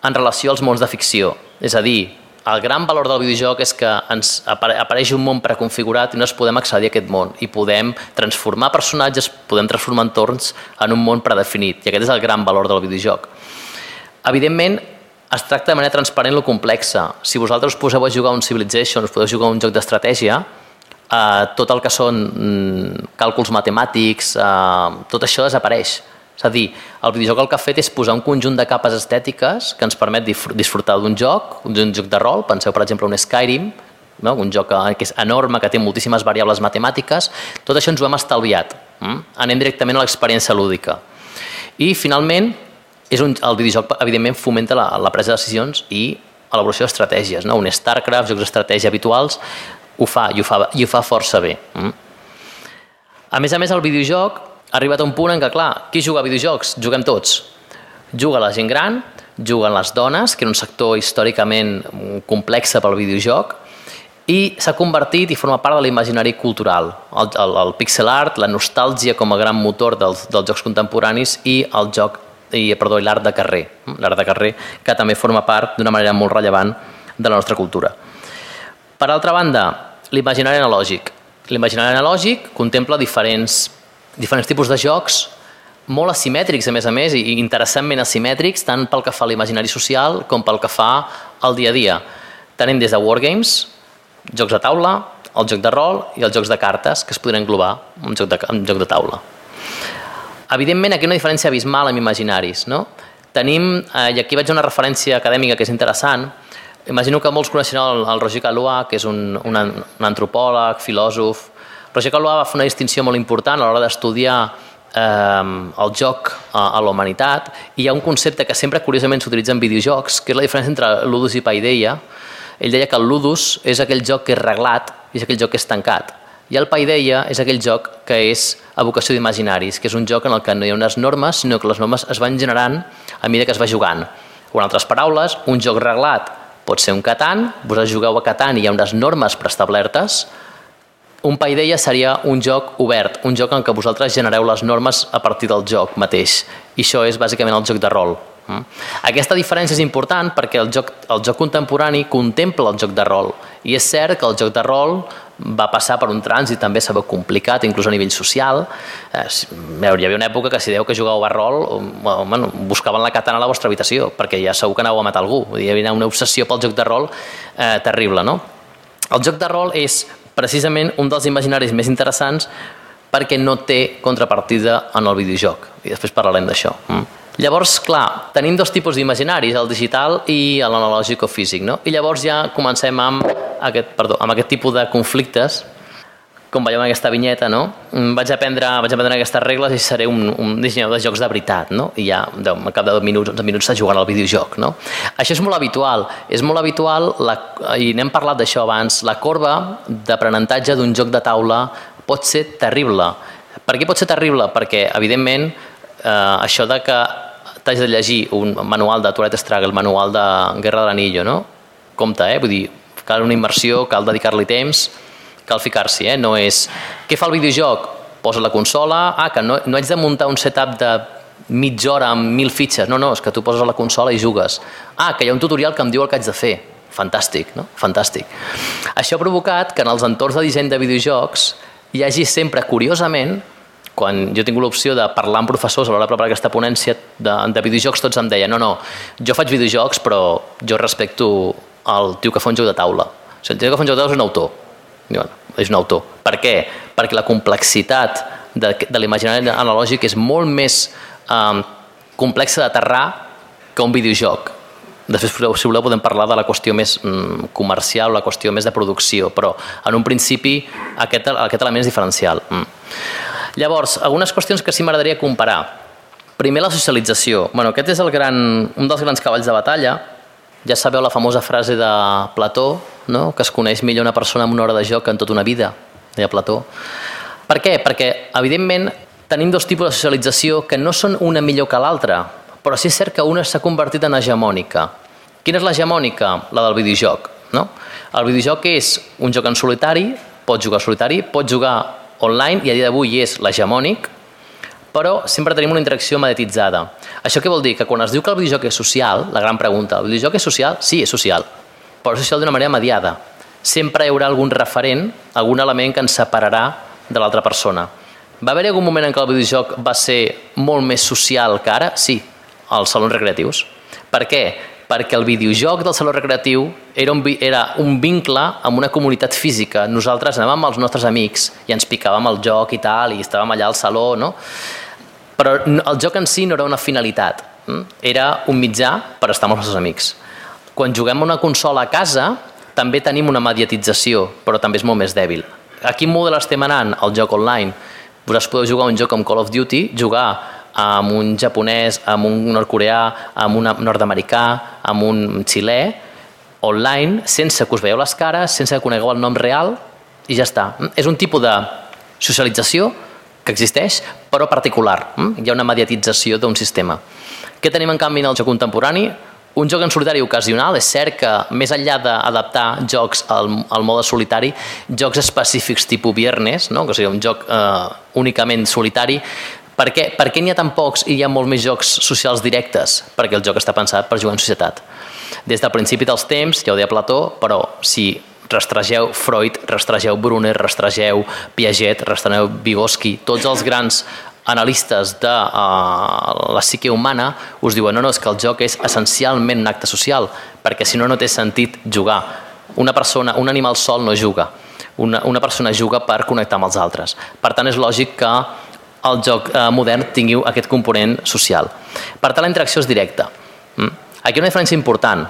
en relació als mons de ficció. És a dir, el gran valor del videojoc és que ens apareix un món preconfigurat i no es podem accedir a aquest món i podem transformar personatges, podem transformar entorns en un món predefinit i aquest és el gran valor del videojoc. Evidentment, es tracta de manera transparent o complexa. Si vosaltres us poseu a jugar un Civilization, us podeu jugar un joc d'estratègia, eh, tot el que són mm, càlculs matemàtics, eh, tot això desapareix és a dir, el videojoc el que ha fet és posar un conjunt de capes estètiques que ens permet disfrutar d'un joc, d'un joc de rol, penseu per exemple un Skyrim, no? un joc que és enorme, que té moltíssimes variables matemàtiques, tot això ens ho hem estalviat. Mm? Anem directament a l'experiència lúdica. I finalment, és un, el videojoc evidentment fomenta la, la presa de decisions i elaboració d'estratègies. No? Un StarCraft, jocs d'estratègia habituals, ho fa i ho fa, i ho fa força bé. Mm? A més a més, el videojoc ha arribat a un punt en què, clar, qui juga a videojocs? Juguem tots. Juga la gent gran, juguen les dones, que era un sector històricament complex pel videojoc, i s'ha convertit i forma part de l'imaginari cultural. El, el, el pixel art, la nostàlgia com a gran motor dels, dels jocs contemporanis i el joc i, perdó, l'art de carrer, l'art de carrer que també forma part d'una manera molt rellevant de la nostra cultura. Per altra banda, l'imaginari analògic. L'imaginari analògic contempla diferents diferents tipus de jocs molt asimètrics, a més a més, i interessantment asimètrics, tant pel que fa a l'imaginari social com pel que fa al dia a dia. Tenim des de wargames, jocs de taula, el joc de rol i els jocs de cartes, que es podrien englobar en joc de, en joc de taula. Evidentment, aquí hi ha una diferència abismal amb imaginaris. No? Tenim, eh, i aquí vaig a una referència acadèmica que és interessant, imagino que molts coneixen el, el Roger Calois, que és un, un, un antropòleg, filòsof. Roger Calois va fer una distinció molt important a l'hora d'estudiar eh, el joc a, a la humanitat i hi ha un concepte que sempre curiosament s'utilitza en videojocs, que és la diferència entre ludus i paideia. Ell deia que el ludus és aquell joc que és reglat i és aquell joc que és tancat. I el paideia és aquell joc que és evocació d'imaginaris, que és un joc en el que no hi ha unes normes, sinó que les normes es van generant a mesura que es va jugant. O en altres paraules, un joc reglat pot ser un Catan, vosaltres jugueu a Catan i hi ha unes normes preestablertes, un paideia seria un joc obert, un joc en què vosaltres genereu les normes a partir del joc mateix. I això és bàsicament el joc de rol. Mm? Aquesta diferència és important perquè el joc, el joc contemporani contempla el joc de rol. I és cert que el joc de rol va passar per un trànsit també s'ha complicat, inclús a nivell social. Eh, hi havia una època que si deu que jugàveu a rol, bueno, buscaven la katana a la vostra habitació, perquè ja segur que anàveu a matar algú. Hi havia una obsessió pel joc de rol eh, terrible, no? El joc de rol és precisament un dels imaginaris més interessants perquè no té contrapartida en el videojoc. I després parlarem d'això. Mm. Llavors, clar, tenim dos tipus d'imaginaris, el digital i l'analògic o físic, no? I llavors ja comencem amb aquest, perdó, amb aquest tipus de conflictes com veieu en aquesta vinyeta, no? Mm, vaig aprendre, vaig aprendre aquestes regles i seré un, un dissenyador de jocs de veritat, no? I ja, al cap de 10 minuts, 11 minuts, està jugant al videojoc, no? Això és molt habitual. És molt habitual, la, i n'hem parlat d'això abans, la corba d'aprenentatge d'un joc de taula pot ser terrible. Per què pot ser terrible? Perquè, evidentment, eh, això de que t'has de llegir un manual de Tourette Struggle, el manual de Guerra de l'Anillo, no? Compte, eh? Vull dir, cal una immersió, cal dedicar-li temps, cal ficar-s'hi, eh? no és què fa el videojoc? Posa la consola, ah, que no, no haig de muntar un setup de mitja hora amb mil fitxes, no, no, és que tu poses a la consola i jugues. Ah, que hi ha un tutorial que em diu el que haig de fer. Fantàstic, no? Fantàstic. Això ha provocat que en els entorns de disseny de videojocs hi hagi sempre, curiosament, quan jo tingut l'opció de parlar amb professors a l'hora de preparar aquesta ponència de, de videojocs, tots em deien, no, no, jo faig videojocs però jo respecto el tio que fa un joc de taula. O sigui, el tio que fa un joc de taula és un autor. Diuen, és un autor. Per què? Perquè la complexitat de, de l'imaginari analògic és molt més eh, complexa d'aterrar que un videojoc. Després, si voleu, podem parlar de la qüestió més mm, comercial, la qüestió més de producció, però en un principi aquest, aquest element és diferencial. Mm. Llavors, algunes qüestions que sí m'agradaria comparar. Primer, la socialització. Bueno, aquest és el gran, un dels grans cavalls de batalla, ja sabeu la famosa frase de Plató, no? que es coneix millor una persona amb una hora de joc que en tota una vida, deia Plató. Per què? Perquè, evidentment, tenim dos tipus de socialització que no són una millor que l'altra, però sí és cert que una s'ha convertit en hegemònica. Quina és l'hegemònica? La del videojoc. No? El videojoc és un joc en solitari, pots jugar solitari, pots jugar online i a dia d'avui és l'hegemònic, però sempre tenim una interacció mediatitzada. Això què vol dir? Que quan es diu que el videojoc és social, la gran pregunta, el videojoc és social? Sí, és social, però és social d'una manera mediada. Sempre hi haurà algun referent, algun element que ens separarà de l'altra persona. Va haver algun moment en què el videojoc va ser molt més social que ara? Sí, als salons recreatius. Per què? perquè el videojoc del saló recreatiu era un, era un vincle amb una comunitat física. Nosaltres anàvem amb els nostres amics i ens picàvem el joc i tal, i estàvem allà al saló, no? Però el joc en si no era una finalitat, hm? era un mitjà per estar amb els nostres amics. Quan juguem una consola a casa, també tenim una mediatització, però també és molt més dèbil. A quin model estem anant? El joc online. Vosaltres podeu jugar un joc com Call of Duty, jugar amb un japonès, amb un nord-coreà, amb un nord-americà, amb un xilè, online, sense que us veieu les cares, sense que conegueu el nom real, i ja està. És un tipus de socialització que existeix, però particular. Mm? Hi ha una mediatització d'un sistema. Què tenim en canvi en el joc contemporani? Un joc en solitari ocasional, és cert que més enllà d'adaptar jocs al, al mode solitari, jocs específics tipus Viernes, no? que sigui un joc eh, únicament solitari, per què, per què n'hi ha tan pocs i hi ha molt més jocs socials directes? Perquè el joc està pensat per jugar en societat. Des del principi dels temps, ja ho deia Plató, però si rastregeu Freud, rastregeu Brunner, rastregeu Piaget, rastregeu Vygotsky, tots els grans analistes de uh, la psique humana us diuen no, no, és que el joc és essencialment un acte social, perquè si no, no té sentit jugar. Una persona, un animal sol no juga. Una, una persona juga per connectar amb els altres. Per tant, és lògic que el joc eh, modern tingui aquest component social. Per tant, la interacció és directa. Mm? Aquí hi ha una diferència important.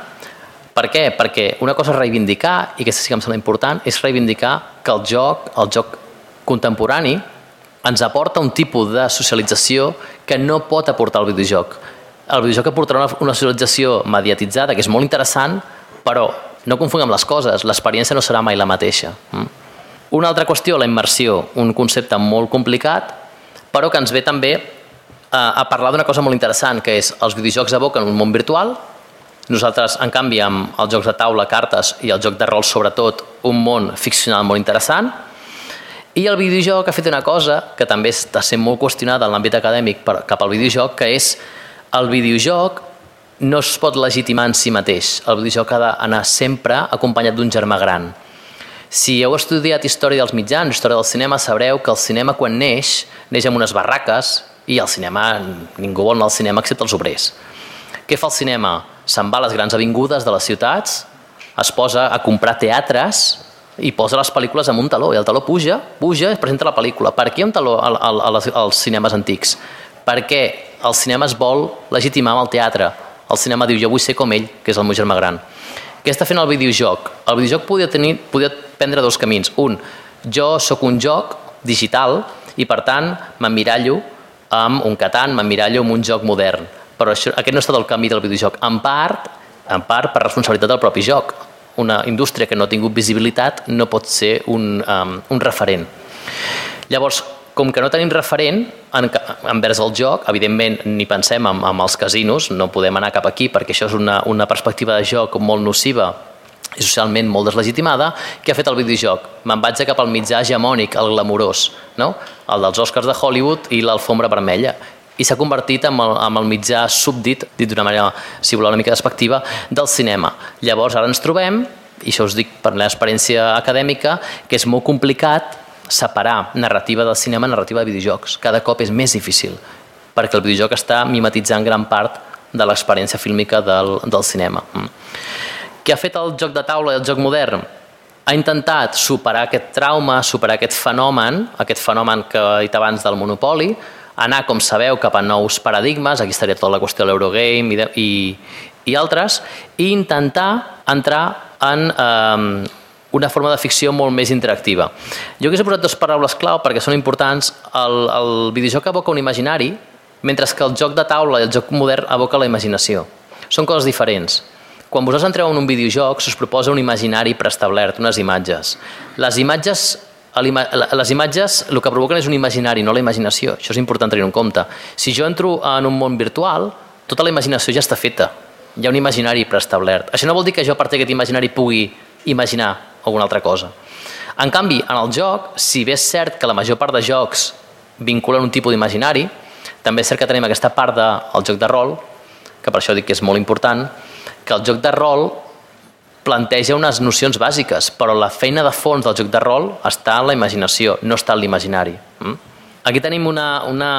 Per què? Perquè una cosa és reivindicar, i aquesta sí que em sembla important, és reivindicar que el joc, el joc contemporani, ens aporta un tipus de socialització que no pot aportar el videojoc. El videojoc aportarà una, una socialització mediatitzada, que és molt interessant, però no confonguem les coses, l'experiència no serà mai la mateixa. Mm? Una altra qüestió, la immersió, un concepte molt complicat, però que ens ve també a, a parlar d'una cosa molt interessant, que és els videojocs evoquen un món virtual, nosaltres, en canvi, amb els jocs de taula, cartes i el joc de rol, sobretot, un món ficcional molt interessant, i el videojoc ha fet una cosa que també està sent molt qüestionada en l'àmbit acadèmic per, cap al videojoc, que és el videojoc no es pot legitimar en si mateix. El videojoc ha d'anar sempre acompanyat d'un germà gran. Si heu estudiat història dels mitjans, història del cinema, sabreu que el cinema quan neix, neix amb unes barraques i el cinema, ningú vol anar al cinema excepte els obrers. Què fa el cinema? Se'n va a les grans avingudes de les ciutats, es posa a comprar teatres i posa les pel·lícules amb un taló i el taló puja, puja i es presenta la pel·lícula. Per què un taló als cinemes antics? Perquè el cinema es vol legitimar amb el teatre. El cinema diu, jo vull ser com ell, que és el meu germà gran. Què està fent el videojoc? El videojoc podia, tenir, podia prendre dos camins. Un, jo sóc un joc digital i per tant m'emmirallo amb un Catan, m'emmirallo amb un joc modern. Però això, aquest no ha estat el camí del videojoc. En part, en part per responsabilitat del propi joc. Una indústria que no ha tingut visibilitat no pot ser un, um, un referent. Llavors, com que no tenim referent en, envers el joc, evidentment ni pensem en, en els casinos, no podem anar cap aquí perquè això és una, una perspectiva de joc molt nociva i socialment molt deslegitimada, què ha fet el videojoc? Me'n vaig cap al mitjà hegemònic, el glamurós, no? el dels Oscars de Hollywood i l'alfombra vermella i s'ha convertit en el, en el mitjà súbdit, dit d'una manera, si voleu, una mica despectiva, del cinema. Llavors, ara ens trobem, i això us dic per l'experiència acadèmica, que és molt complicat separar narrativa del cinema narrativa de videojocs. Cada cop és més difícil, perquè el videojoc està mimetitzant gran part de l'experiència fílmica del, del cinema. Mm. Què ha fet el joc de taula i el joc modern? Ha intentat superar aquest trauma, superar aquest fenomen, aquest fenomen que he dit abans del monopoli, anar, com sabeu, cap a nous paradigmes, aquí estaria tota la qüestió de l'Eurogame i, i, i altres, i intentar entrar en eh, una forma de ficció molt més interactiva. Jo hagués posat dues paraules clau perquè són importants. El, el videojoc evoca un imaginari, mentre que el joc de taula i el joc modern evoca la imaginació. Són coses diferents. Quan vosaltres entreu en un videojoc, us proposa un imaginari preestablert, unes imatges. Les imatges les imatges el que provoquen és un imaginari, no la imaginació. Això és important tenir en compte. Si jo entro en un món virtual, tota la imaginació ja està feta. Hi ha un imaginari preestablert. Això no vol dir que jo a partir d'aquest imaginari pugui imaginar alguna altra cosa. En canvi, en el joc, si bé és cert que la major part de jocs vinculen un tipus d'imaginari, també és cert que tenim aquesta part del de, joc de rol, que per això dic que és molt important, que el joc de rol planteja unes nocions bàsiques, però la feina de fons del joc de rol està en la imaginació, no està en l'imaginari. Mm? Aquí tenim una, una,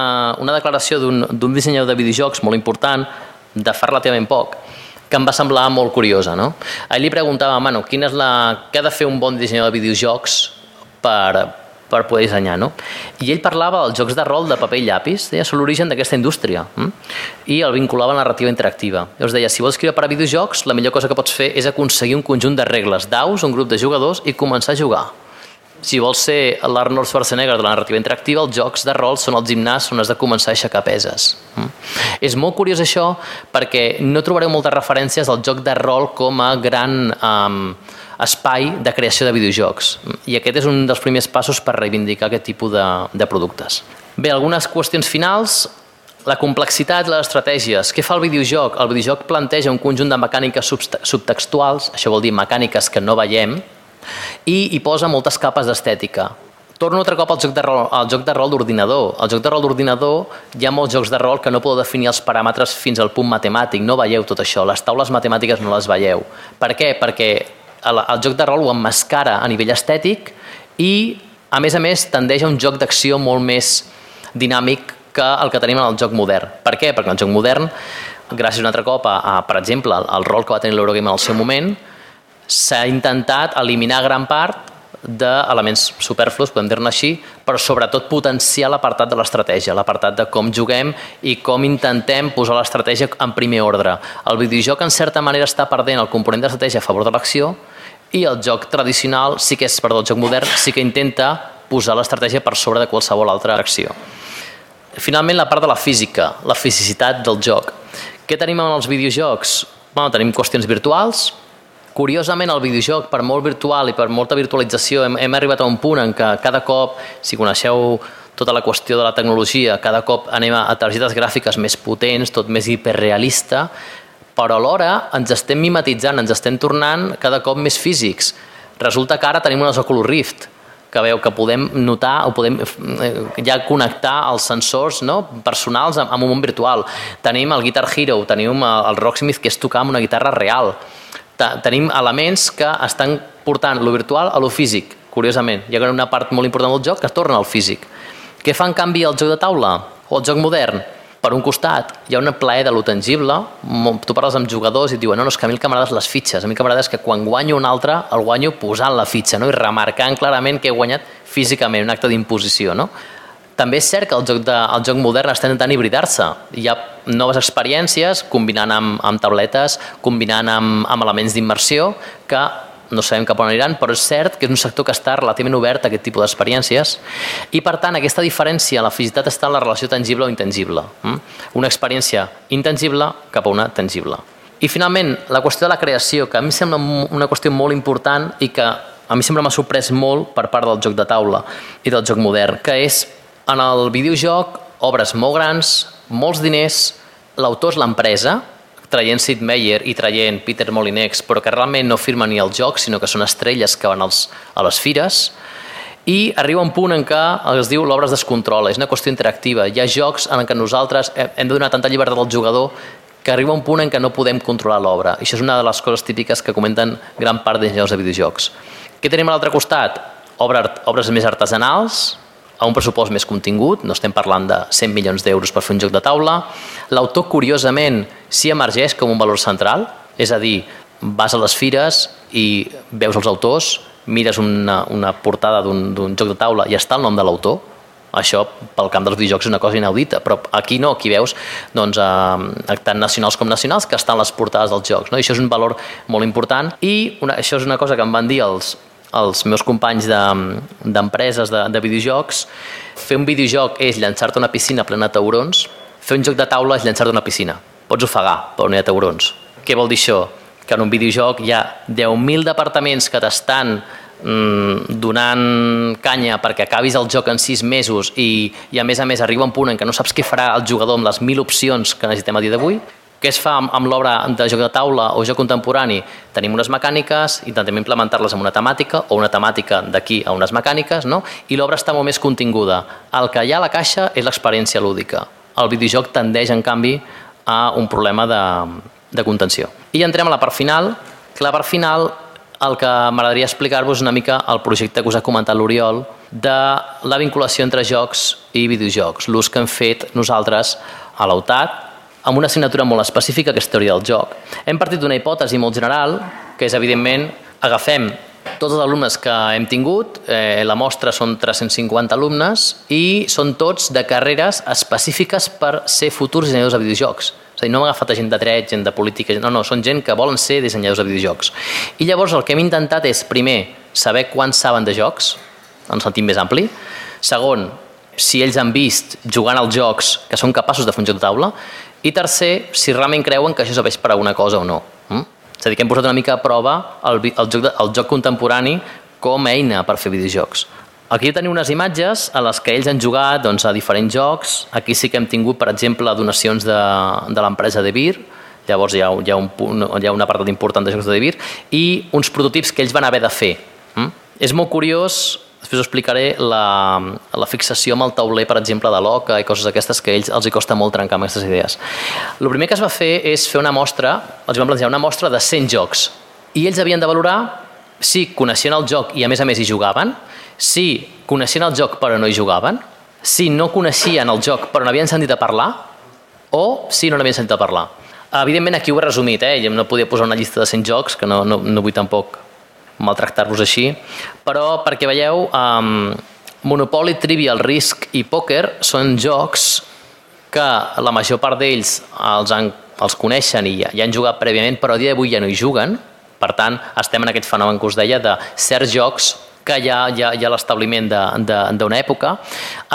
una declaració d'un dissenyador de videojocs molt important, de fa relativament poc, que em va semblar molt curiosa. No? Ahir li preguntava, mano, quina és la... què ha de fer un bon dissenyador de videojocs per, per poder dissenyar, no? I ell parlava dels jocs de rol de paper i llapis, deia, són l'origen d'aquesta indústria, hm? i el vinculava a la narrativa interactiva. Llavors deia, si vols escriure per a videojocs, la millor cosa que pots fer és aconseguir un conjunt de regles d'aus, un grup de jugadors, i començar a jugar si vols ser l'Arnold Schwarzenegger de la narrativa interactiva, els jocs de rol són el gimnàs on has de començar a aixecar peses. Mm? És molt curiós això perquè no trobareu moltes referències al joc de rol com a gran um, espai de creació de videojocs. I aquest és un dels primers passos per reivindicar aquest tipus de, de productes. Bé, algunes qüestions finals. La complexitat, les estratègies. Què fa el videojoc? El videojoc planteja un conjunt de mecàniques subtextuals, això vol dir mecàniques que no veiem, i hi posa moltes capes d'estètica. Torno altre cop al joc de rol, al joc de rol d'ordinador. Al joc de rol d'ordinador hi ha molts jocs de rol que no podeu definir els paràmetres fins al punt matemàtic, no veieu tot això, les taules matemàtiques no les veieu. Per què? Perquè el, el joc de rol ho emmascara a nivell estètic i, a més a més, tendeix a un joc d'acció molt més dinàmic que el que tenim en el joc modern. Per què? Perquè en el joc modern, gràcies un altre cop a, a per exemple, el rol que va tenir l'Eurogame en el seu moment, s'ha intentat eliminar gran part d'elements superflus, podem dir-ne així, però sobretot potenciar l'apartat de l'estratègia, l'apartat de com juguem i com intentem posar l'estratègia en primer ordre. El videojoc, en certa manera, està perdent el component d'estratègia a favor de l'acció i el joc tradicional, sí que és, perdó, el joc modern, sí que intenta posar l'estratègia per sobre de qualsevol altra acció. Finalment, la part de la física, la fisicitat del joc. Què tenim en els videojocs? Bueno, tenim qüestions virtuals, Curiosament, el videojoc, per molt virtual i per molta virtualització, hem, hem arribat a un punt en què cada cop, si coneixeu tota la qüestió de la tecnologia, cada cop anem a targetes gràfiques més potents, tot més hiperrealista, però alhora ens estem mimetitzant, ens estem tornant cada cop més físics. Resulta que ara tenim unes Oculus Rift, que veu que podem notar o podem eh, ja connectar els sensors no, personals amb, amb un món virtual. Tenim el Guitar Hero, tenim el Rocksmith, que és tocar amb una guitarra real tenim elements que estan portant lo virtual a lo físic, curiosament. Hi ha una part molt important del joc que torna al físic. Què fa en canvi el joc de taula o el joc modern? Per un costat, hi ha una plaer de lo tangible, tu parles amb jugadors i et diuen no, no, és que a mi el que m'agrada les fitxes, a mi el que m'agrada és que quan guanyo un altre, el guanyo posant la fitxa no? i remarcant clarament que he guanyat físicament, un acte d'imposició. No? També és cert que el joc, de, el joc modern està intentant hibridar-se. Hi ha noves experiències combinant amb, amb tabletes, combinant amb, amb elements d'immersió que no sabem cap on aniran, però és cert que és un sector que està relativament obert a aquest tipus d'experiències i per tant aquesta diferència, la fisitat està en la relació tangible o intangible. Mm? Una experiència intangible cap a una tangible. I finalment, la qüestió de la creació, que a mi sembla una qüestió molt important i que a mi sempre m'ha sorprès molt per part del joc de taula i del joc modern, que és en el videojoc, obres molt grans, molts diners, l'autor és l'empresa, traient Sid Meier i traient Peter Molinex, però que realment no firmen ni el joc, sinó que són estrelles que van als, a les fires, i arriba un punt en què es diu l'obra es descontrola, és una qüestió interactiva. Hi ha jocs en què nosaltres hem de donar tanta llibertat al jugador que arriba un punt en què no podem controlar l'obra. Això és una de les coses típiques que comenten gran part d'enginyers de videojocs. Què tenim a l'altre costat? Obres més artesanals, a un pressupost més contingut, no estem parlant de 100 milions d'euros per fer un joc de taula. L'autor, curiosament, s'hi emergeix com un valor central, és a dir, vas a les fires i veus els autors, mires una, una portada d'un joc de taula i està el nom de l'autor, això pel camp dels videojocs és una cosa inaudita, però aquí no, aquí veus doncs, eh, tant nacionals com nacionals que estan les portades dels jocs. No? I això és un valor molt important i una, això és una cosa que em van dir els, els meus companys d'empreses de, de, de videojocs, fer un videojoc és llançar-te una piscina plena de taurons, fer un joc de taula és llançar-te una piscina. Pots ofegar, però no hi ha taurons. Què vol dir això? Que en un videojoc hi ha 10.000 departaments que t'estan mm, donant canya perquè acabis el joc en 6 mesos i, i a més a més arriba un punt en què no saps què farà el jugador amb les 1.000 opcions que necessitem a dia d'avui, què es fa amb, amb l'obra de joc de taula o joc contemporani? Tenim unes mecàniques, intentem implementar-les en una temàtica o una temàtica d'aquí a unes mecàniques, no? i l'obra està molt més continguda. El que hi ha a la caixa és l'experiència lúdica. El videojoc tendeix, en canvi, a un problema de, de contenció. I entrem a la part final, que la part final el que m'agradaria explicar-vos una mica el projecte que us ha comentat l'Oriol de la vinculació entre jocs i videojocs, l'ús que hem fet nosaltres a l'AUTAT amb una assignatura molt específica, que és teoria del joc. Hem partit d'una hipòtesi molt general, que és, evidentment, agafem tots els alumnes que hem tingut, eh, la mostra són 350 alumnes i són tots de carreres específiques per ser futurs dissenyadors de videojocs. És a dir, no hem agafat gent de dret, gent de política, no, no, són gent que volen ser dissenyadors de videojocs. I llavors el que hem intentat és, primer, saber quants saben de jocs, en sentit més ampli, segon, si ells han vist jugant als jocs que són capaços de fer un joc de taula, i tercer, si realment creuen que això serveix per alguna cosa o no. Mm? És a dir, que hem posat una mica a prova el, el, joc, el joc contemporani com a eina per fer videojocs. Aquí tenim unes imatges a les que ells han jugat doncs, a diferents jocs. Aquí sí que hem tingut, per exemple, donacions de, de l'empresa de Vir, llavors hi ha, hi ha, un, hi ha un apartat important de jocs de Vir, i uns prototips que ells van haver de fer. Mm? És molt curiós Després us explicaré la, la fixació amb el tauler, per exemple, de l'OCA i coses d'aquestes que a ells els hi costa molt trencar amb aquestes idees. El primer que es va fer és fer una mostra, els vam plantejar una mostra de 100 jocs, i ells havien de valorar si coneixien el joc i a més a més hi jugaven, si coneixien el joc però no hi jugaven, si no coneixien el joc però n'havien sentit a parlar, o si no n'havien sentit a parlar. Evidentment aquí ho he resumit, eh? no podia posar una llista de 100 jocs, que no, no, no vull tampoc maltractar-vos així, però perquè veieu, um, Monopoly, Trivial, Risk i Poker són jocs que la major part d'ells els, han, els coneixen i ja, ja han jugat prèviament, però a dia d'avui ja no hi juguen. Per tant, estem en aquest fenomen que us deia de certs jocs que hi ha, hi ha, hi ha l'establiment d'una època.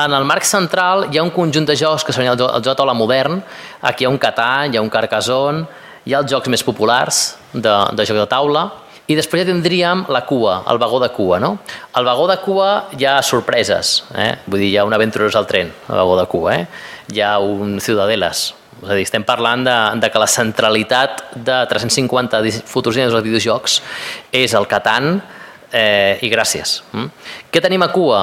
En el marc central hi ha un conjunt de jocs que serien el, el joc de modern. Aquí hi ha un Catan, hi ha un Carcassonne, hi ha els jocs més populars de, de joc de taula, i després ja tindríem la cua, el vagó de cua, no? Al vagó de cua hi ha sorpreses, eh? Vull dir, hi ha un aventurós al tren, al vagó de cua, eh? Hi ha un Ciudadeles, és a dir, estem parlant de, de que la centralitat de 350 futurs diners dels videojocs és el Catan eh, i gràcies. Mm? Què tenim a cua?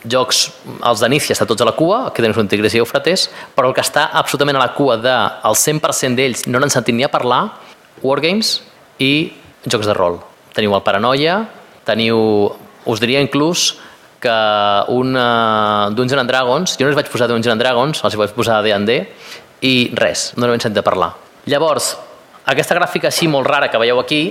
Jocs, els d'Anícia estan tots a la cua, que tenen un Tigres i Eufrates, però el que està absolutament a la cua del de, 100% d'ells no n'han sentit ni a parlar, Wargames i jocs de rol. Teniu el Paranoia, teniu, us diria inclús que un uh, Dungeons and Dragons, jo no els vaig posar Dungeons and Dragons, els vaig posar D&D, i res, no n'he sentit de parlar. Llavors, aquesta gràfica així molt rara que veieu aquí,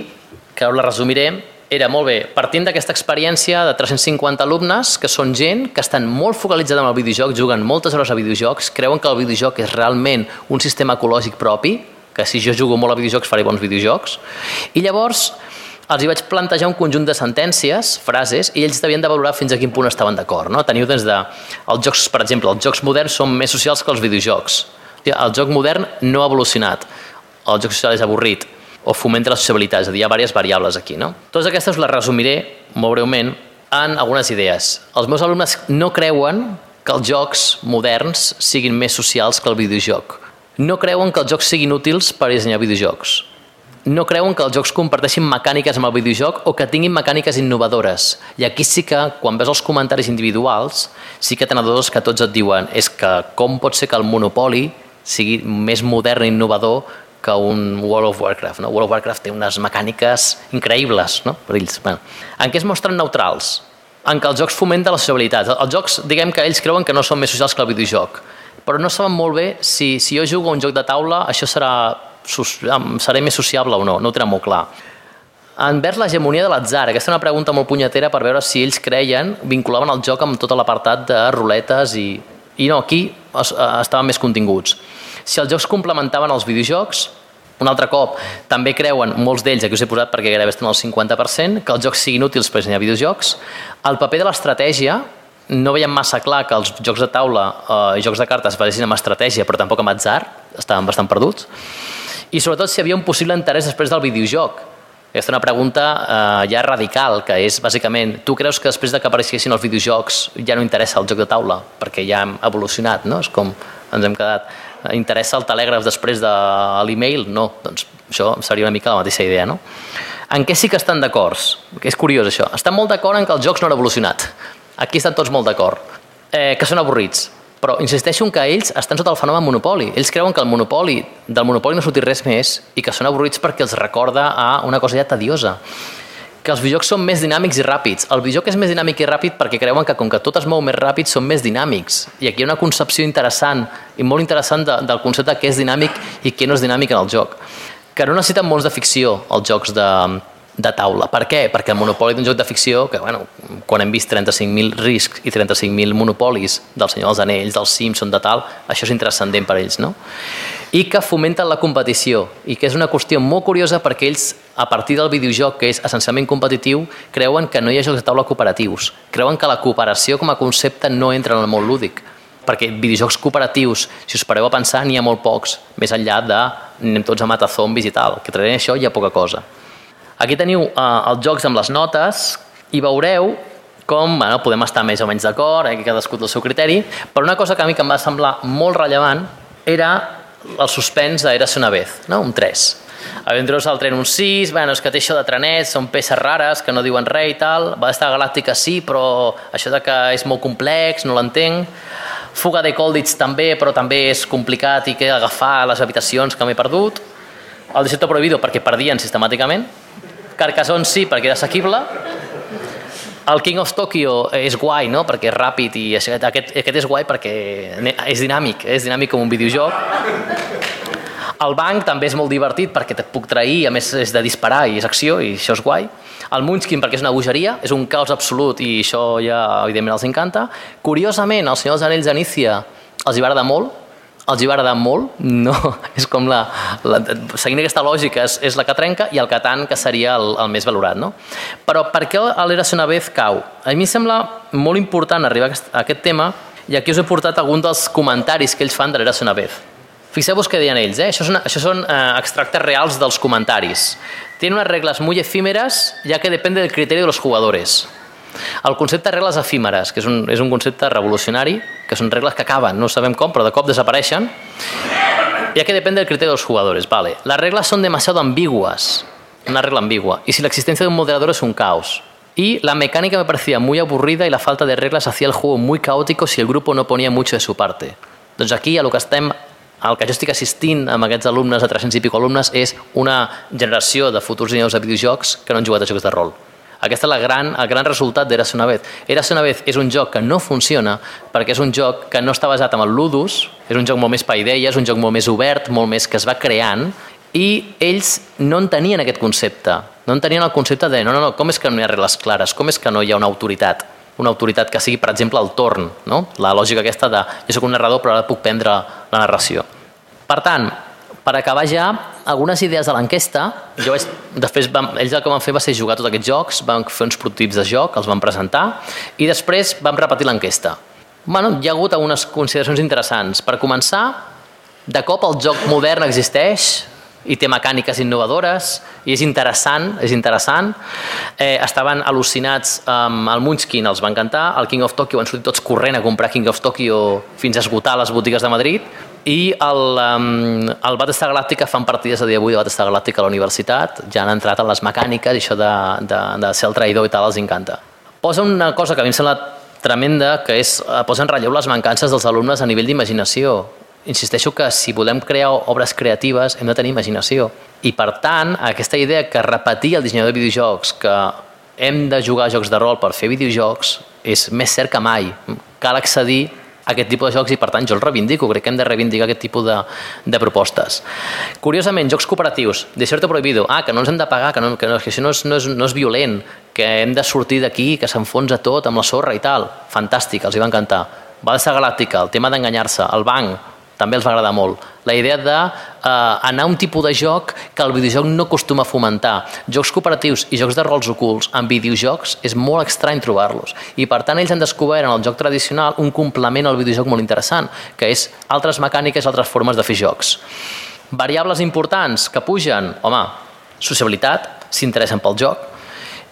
que ara la resumiré, era molt bé, partint d'aquesta experiència de 350 alumnes, que són gent que estan molt focalitzada en el videojoc, juguen moltes hores a videojocs, creuen que el videojoc és realment un sistema ecològic propi, que si jo jugo molt a videojocs faré bons videojocs. I llavors els hi vaig plantejar un conjunt de sentències, frases, i ells devien de valorar fins a quin punt estaven d'acord. No? Teniu des de... Els jocs, per exemple, els jocs moderns són més socials que els videojocs. El joc modern no ha evolucionat. El joc social és avorrit o fomenta la sociabilitat, és a dir, hi ha diverses variables aquí. No? Totes aquestes les resumiré molt breument en algunes idees. Els meus alumnes no creuen que els jocs moderns siguin més socials que el videojoc no creuen que els jocs siguin útils per dissenyar videojocs. No creuen que els jocs comparteixin mecàniques amb el videojoc o que tinguin mecàniques innovadores. I aquí sí que, quan ves els comentaris individuals, sí que tenen dos que tots et diuen és que com pot ser que el Monopoly sigui més modern i innovador que un World of Warcraft. No? World of Warcraft té unes mecàniques increïbles no? per ells. Bueno, en què es mostren neutrals? En què els jocs fomenten la sociabilitat. Els jocs, diguem que ells creuen que no són més socials que el videojoc però no saben molt bé si, si jo jugo a un joc de taula això serà, seré més sociable o no, no ho tenen molt clar. Envers l'hegemonia de l'atzar, aquesta és una pregunta molt punyetera per veure si ells creien, vinculaven el joc amb tot l'apartat de ruletes i, i no, aquí es, eh, estaven més continguts. Si els jocs complementaven els videojocs, un altre cop, també creuen, molts d'ells, aquí us he posat perquè gairebé estan al 50%, que els jocs siguin útils per dissenyar videojocs. El paper de l'estratègia, no veiem massa clar que els jocs de taula eh, i jocs de cartes basessin amb estratègia, però tampoc amb atzar, estaven bastant perduts. I sobretot si havia un possible interès després del videojoc. Aquesta és una pregunta eh, ja radical, que és bàsicament, tu creus que després de que apareixessin els videojocs ja no interessa el joc de taula, perquè ja hem evolucionat, no? És com ens hem quedat. Interessa el telègraf després de l'email? No, doncs això seria una mica la mateixa idea, no? En què sí que estan d'acord? És curiós això. Estan molt d'acord en que els jocs no han evolucionat Aquí estan tots molt d'acord. Eh, que són avorrits. Però insisteixo en que ells estan sota el fenomen monopoli. Ells creuen que el monopoli, del monopoli no sortir res més i que són avorrits perquè els recorda a una cosa ja tediosa que els videojocs són més dinàmics i ràpids. El videojoc és més dinàmic i ràpid perquè creuen que com que tot es mou més ràpid són més dinàmics. I aquí hi ha una concepció interessant i molt interessant de, del concepte què és dinàmic i què no és dinàmic en el joc. Que no necessiten mons de ficció els jocs de, de taula. Per què? Perquè el monopoli d'un joc de ficció, que bueno, quan hem vist 35.000 riscs i 35.000 monopolis del Senyor dels Anells, del Simpson, de tal, això és intrascendent per ells, no? I que fomenten la competició, i que és una qüestió molt curiosa perquè ells, a partir del videojoc, que és essencialment competitiu, creuen que no hi ha jocs de taula cooperatius. Creuen que la cooperació com a concepte no entra en el món lúdic perquè videojocs cooperatius, si us pareu a pensar, n'hi ha molt pocs, més enllà de anem tots a matar zombis i tal, que traient això hi ha poca cosa. Aquí teniu eh, els jocs amb les notes i veureu com bueno, podem estar més o menys d'acord, eh, cadascú té el seu criteri, però una cosa que a mi que em va semblar molt rellevant era el suspens d'Eres una vez, no? un 3. Aventuros al tren un 6, bueno, és que té això de trenets, són peces rares que no diuen res i tal, va estar Galàctica sí, però això de que és molt complex, no l'entenc. Fuga de Colditz també, però també és complicat i que agafar les habitacions que m'he perdut. El Desierto Prohibido perquè perdien sistemàticament Carcassonne sí, perquè era assequible. El King of Tokyo és guai, no?, perquè és ràpid i aquest, aquest és guai perquè és dinàmic, és dinàmic com un videojoc. El banc també és molt divertit perquè et puc trair, a més és de disparar i és acció i això és guai. El Munchkin perquè és una bogeria, és un caos absolut i això ja evidentment els encanta. Curiosament, el Senyor dels Anells d'Anícia els hi va agradar molt, els hi va agradar molt, no, (laughs) és com la, la seguint aquesta lògica és, és la que trenca i el Catan que seria el, el més valorat, no? Però per què l'Eras una vez cau? A mi em sembla molt important arribar a aquest, a aquest tema i aquí us he portat algun dels comentaris que ells fan de l'Eras una vez. Fixeu-vos què deien ells, eh? això, són, això són eh, extractes reals dels comentaris. Tiene unas reglas muy efímeras ya que depende del criterio de los jugadores. El concepte de regles efímeres, que és un, és un concepte revolucionari, que són regles que acaben, no sabem com, però de cop desapareixen, ya que depende del criterio de los jugadores. Vale. Las reglas son demasiado ambiguas, una regla ambigua, y si la existencia de un moderador es un caos. Y la mecánica me parecía muy aburrida y la falta de reglas hacía el juego muy caótico si el grupo no ponía mucho de su parte. Doncs aquí a lo que estem el que jo estic assistint amb aquests alumnes, a 300 i pico alumnes, és una generació de futurs dissenyadors de videojocs que no han jugat a jocs de rol. Aquest és la gran, el gran resultat d'Eras una vez. Eras una vez és un joc que no funciona perquè és un joc que no està basat en el ludus, és un joc molt més paideia, és un joc molt més obert, molt més que es va creant, i ells no en tenien aquest concepte. No en tenien el concepte de no, no, no, com és que no hi ha regles clares, com és que no hi ha una autoritat una autoritat que sigui, per exemple, el torn, no? la lògica aquesta de jo sóc un narrador però ara puc prendre la narració. Per tant, per acabar ja, algunes idees de l'enquesta, jo vaig, després vam, ells el que van fer va ser jugar tots aquests jocs, van fer uns prototips de joc, els van presentar, i després vam repetir l'enquesta. Bueno, hi ha hagut algunes consideracions interessants. Per començar, de cop el joc modern existeix, i té mecàniques innovadores i és interessant, és interessant. Eh, estaven al·lucinats amb el Munchkin, els va encantar, el King of Tokyo van sortir tots corrent a comprar King of Tokyo fins a esgotar les botigues de Madrid i el, um, el Battlestar Galàctica fan partides a dia d'avui de Battlestar Galàctica a la universitat, ja han entrat en les mecàniques i això de, de, de ser el traïdor i tal els encanta. Posa una cosa que a mi em sembla tremenda, que és, eh, posa en relleu les mancances dels alumnes a nivell d'imaginació insisteixo que si volem crear obres creatives hem de tenir imaginació. I per tant, aquesta idea que repetir el dissenyador de videojocs que hem de jugar a jocs de rol per fer videojocs és més cert que mai. Cal accedir aquest tipus de jocs i per tant jo el reivindico, crec que hem de reivindicar aquest tipus de, de propostes. Curiosament, jocs cooperatius, desierto prohibido, ah, que no ens hem de pagar, que, no, que, no, que això no és, no, és, no és violent, que hem de sortir d'aquí, que s'enfonsa tot amb la sorra i tal. Fantàstic, els hi va encantar. Valsa Galàctica, el tema d'enganyar-se, el banc, també els va agradar molt. La idea d'anar eh, a un tipus de joc que el videojoc no acostuma a fomentar. Jocs cooperatius i jocs de rols ocults en videojocs és molt estrany trobar-los. I per tant ells han descobert en el joc tradicional un complement al videojoc molt interessant, que és altres mecàniques, altres formes de fer jocs. Variables importants que pugen, home, sociabilitat, s'interessen pel joc,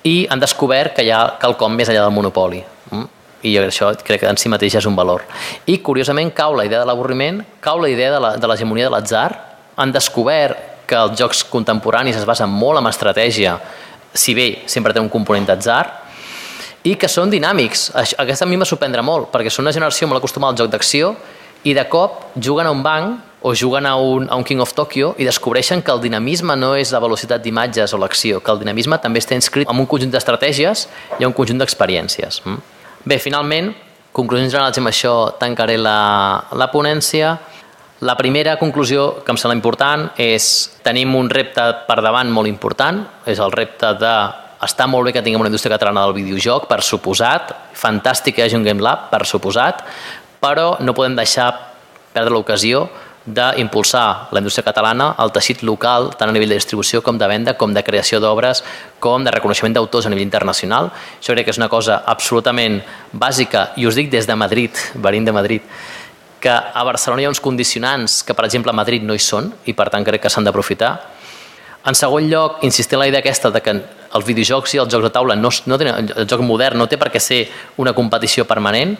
i han descobert que hi ha quelcom més allà del monopoli. Mm? I això crec que en si mateix és un valor. I curiosament cau la idea de l'avorriment, cau la idea de l'hegemonia de l'atzar, han descobert que els jocs contemporanis es basen molt en estratègia, si bé sempre té un component d'atzar, i que són dinàmics. Aquesta a mi m'ha sorprendre molt, perquè són una generació molt acostumada al joc d'acció i de cop juguen a un banc o juguen a un, a un King of Tokyo i descobreixen que el dinamisme no és la velocitat d'imatges o l'acció, que el dinamisme també està inscrit en un conjunt d'estratègies i en un conjunt d'experiències. Mm? Bé, finalment, conclusions generals amb això tancaré la, la ponència. La primera conclusió que em sembla important és tenim un repte per davant molt important, és el repte de està molt bé que tinguem una indústria catalana del videojoc, per suposat, fantàstic que hi hagi un Game Lab, per suposat, però no podem deixar perdre l'ocasió d'impulsar la indústria catalana, el teixit local, tant a nivell de distribució com de venda, com de creació d'obres, com de reconeixement d'autors a nivell internacional. Això crec que és una cosa absolutament bàsica, i us dic des de Madrid, venint de Madrid, que a Barcelona hi ha uns condicionants que, per exemple, a Madrid no hi són, i per tant crec que s'han d'aprofitar. En segon lloc, insistir en la idea aquesta de que els videojocs i els jocs de taula, no, no tenen, el joc modern no té per què ser una competició permanent,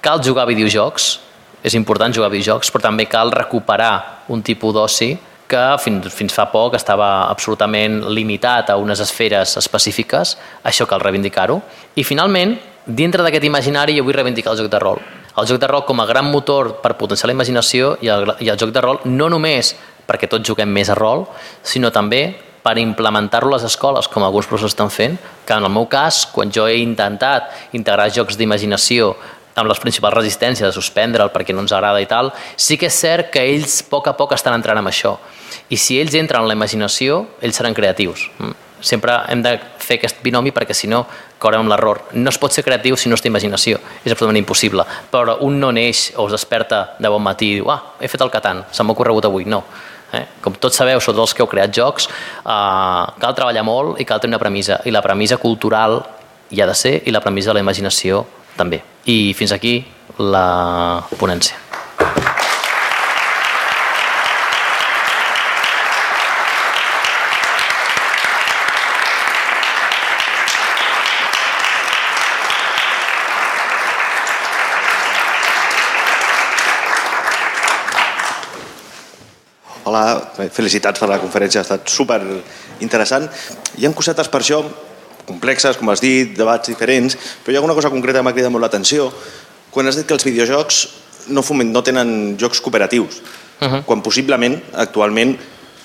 cal jugar a videojocs, és important jugar a videojocs, però també cal recuperar un tipus d'oci que fins, fins fa poc estava absolutament limitat a unes esferes específiques, això cal reivindicar-ho. I finalment, dintre d'aquest imaginari jo vull reivindicar el joc de rol. El joc de rol com a gran motor per potenciar la imaginació i el, i el joc de rol no només perquè tots juguem més a rol, sinó també per implementar-lo a les escoles, com alguns professors estan fent, que en el meu cas, quan jo he intentat integrar jocs d'imaginació amb les principals resistències de suspendre'l perquè no ens agrada i tal, sí que és cert que ells a poc a poc estan entrant en això. I si ells entren en la imaginació, ells seran creatius. Mm. Sempre hem de fer aquest binomi perquè si no caurem en l'error. No es pot ser creatiu si no té imaginació. És absolutament impossible. Però un no neix o es desperta de bon matí i diu ah, he fet el Catan, se m'ha ocorregut avui. No. Eh? Com tots sabeu, sou els que heu creat jocs, eh, cal treballar molt i cal tenir una premissa. I la premissa cultural hi ha de ser i la premissa de la imaginació també. I fins aquí la ponència. Hola, felicitats per la conferència, ha estat super interessant. Hi ha cosetes per això complexes, com has dit, debats diferents, però hi ha alguna cosa concreta que m'ha cridat molt l'atenció. Quan has dit que els videojocs no, foment, no tenen jocs cooperatius, uh -huh. quan possiblement, actualment,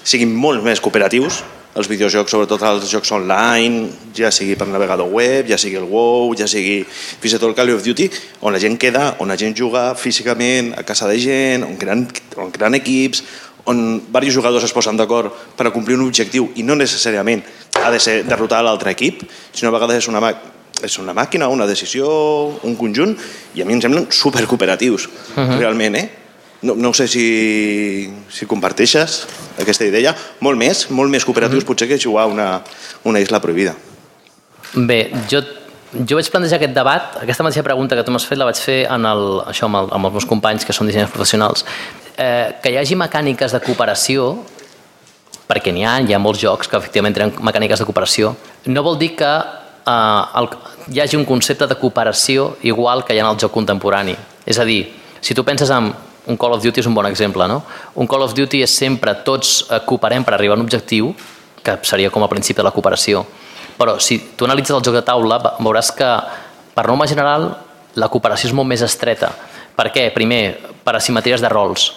siguin molt més cooperatius, els videojocs, sobretot els jocs online, ja sigui per navegador web, ja sigui el WoW, ja sigui fins i tot el Call of Duty, on la gent queda, on la gent juga físicament a casa de gent, on creen, on creen equips, on diversos jugadors es posen d'acord per a complir un objectiu i no necessàriament ha de ser derrotar l'altre equip, sinó a vegades és una, és una màquina, una decisió, un conjunt, i a mi em semblen supercooperatius, uh -huh. realment, eh? No, no sé si, si comparteixes aquesta idea. Molt més, molt més cooperatius uh -huh. potser que jugar una, una isla prohibida. Bé, jo jo vaig plantejar aquest debat, aquesta mateixa pregunta que tu m'has fet la vaig fer en el, això amb, el, amb els meus companys que són dissenyadors professionals eh, que hi hagi mecàniques de cooperació, perquè n'hi ha, hi ha molts jocs que efectivament tenen mecàniques de cooperació, no vol dir que eh, el, hi hagi un concepte de cooperació igual que hi ha en el joc contemporani. És a dir, si tu penses en un Call of Duty és un bon exemple, no? Un Call of Duty és sempre tots eh, cooperem per arribar a un objectiu, que seria com a principi de la cooperació. Però si tu analitzes el joc de taula, veuràs que per norma general la cooperació és molt més estreta. Per què? Primer, per asimetries de rols.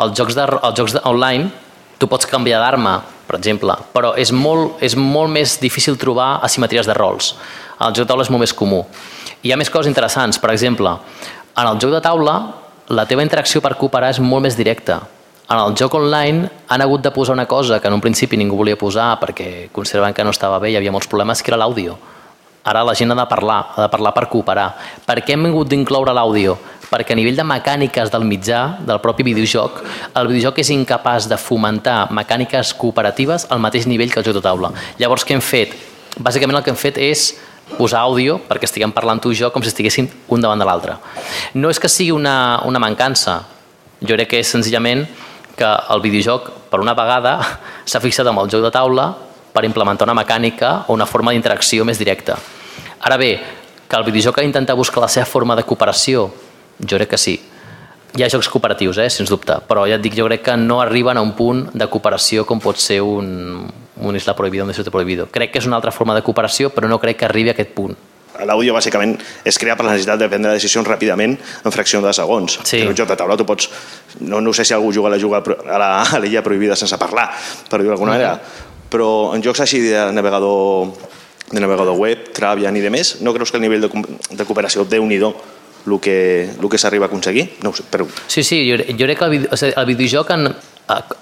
Els jocs, de, els jocs online tu pots canviar d'arma, per exemple, però és molt, és molt més difícil trobar asimetries de rols. El joc de taula és molt més comú. Hi ha més coses interessants, per exemple, en el joc de taula la teva interacció per cooperar és molt més directa. En el joc online han hagut de posar una cosa que en un principi ningú volia posar perquè consideraven que no estava bé i hi havia molts problemes, que era l'àudio. Ara la gent ha de parlar, ha de parlar per cooperar. Per què hem vingut d'incloure l'àudio? Perquè a nivell de mecàniques del mitjà, del propi videojoc, el videojoc és incapaç de fomentar mecàniques cooperatives al mateix nivell que el joc de taula. Llavors, què hem fet? Bàsicament el que hem fet és posar àudio perquè estiguem parlant tu i jo com si estiguéssim un davant de l'altre. No és que sigui una, una mancança, jo crec que és senzillament que el videojoc, per una vegada, (laughs) s'ha fixat amb el joc de taula per implementar una mecànica o una forma d'interacció més directa. Ara bé, que el videojoc ha d'intentar buscar la seva forma de cooperació, jo crec que sí. Hi ha jocs cooperatius, eh, sens dubte, però ja et dic, jo crec que no arriben a un punt de cooperació com pot ser un, un Isla Prohibido, un Desierto Prohibido. Crec que és una altra forma de cooperació, però no crec que arribi a aquest punt. L'àudio, bàsicament, és crear per la necessitat de prendre decisions ràpidament en fracció de segons. Sí. En un joc de taula tu pots... No, no sé si algú juga a la, juga a la, a l'illa prohibida sense parlar, per dir-ho d'alguna -huh. manera, però en jocs així de navegador, de navegador web, Travian i de més, no creus que el nivell de, de cooperació, déu nhi el que, el que s'arriba a aconseguir? No ho sé, però... Sí, sí, jo, jo crec que el, o sigui, el videojoc en,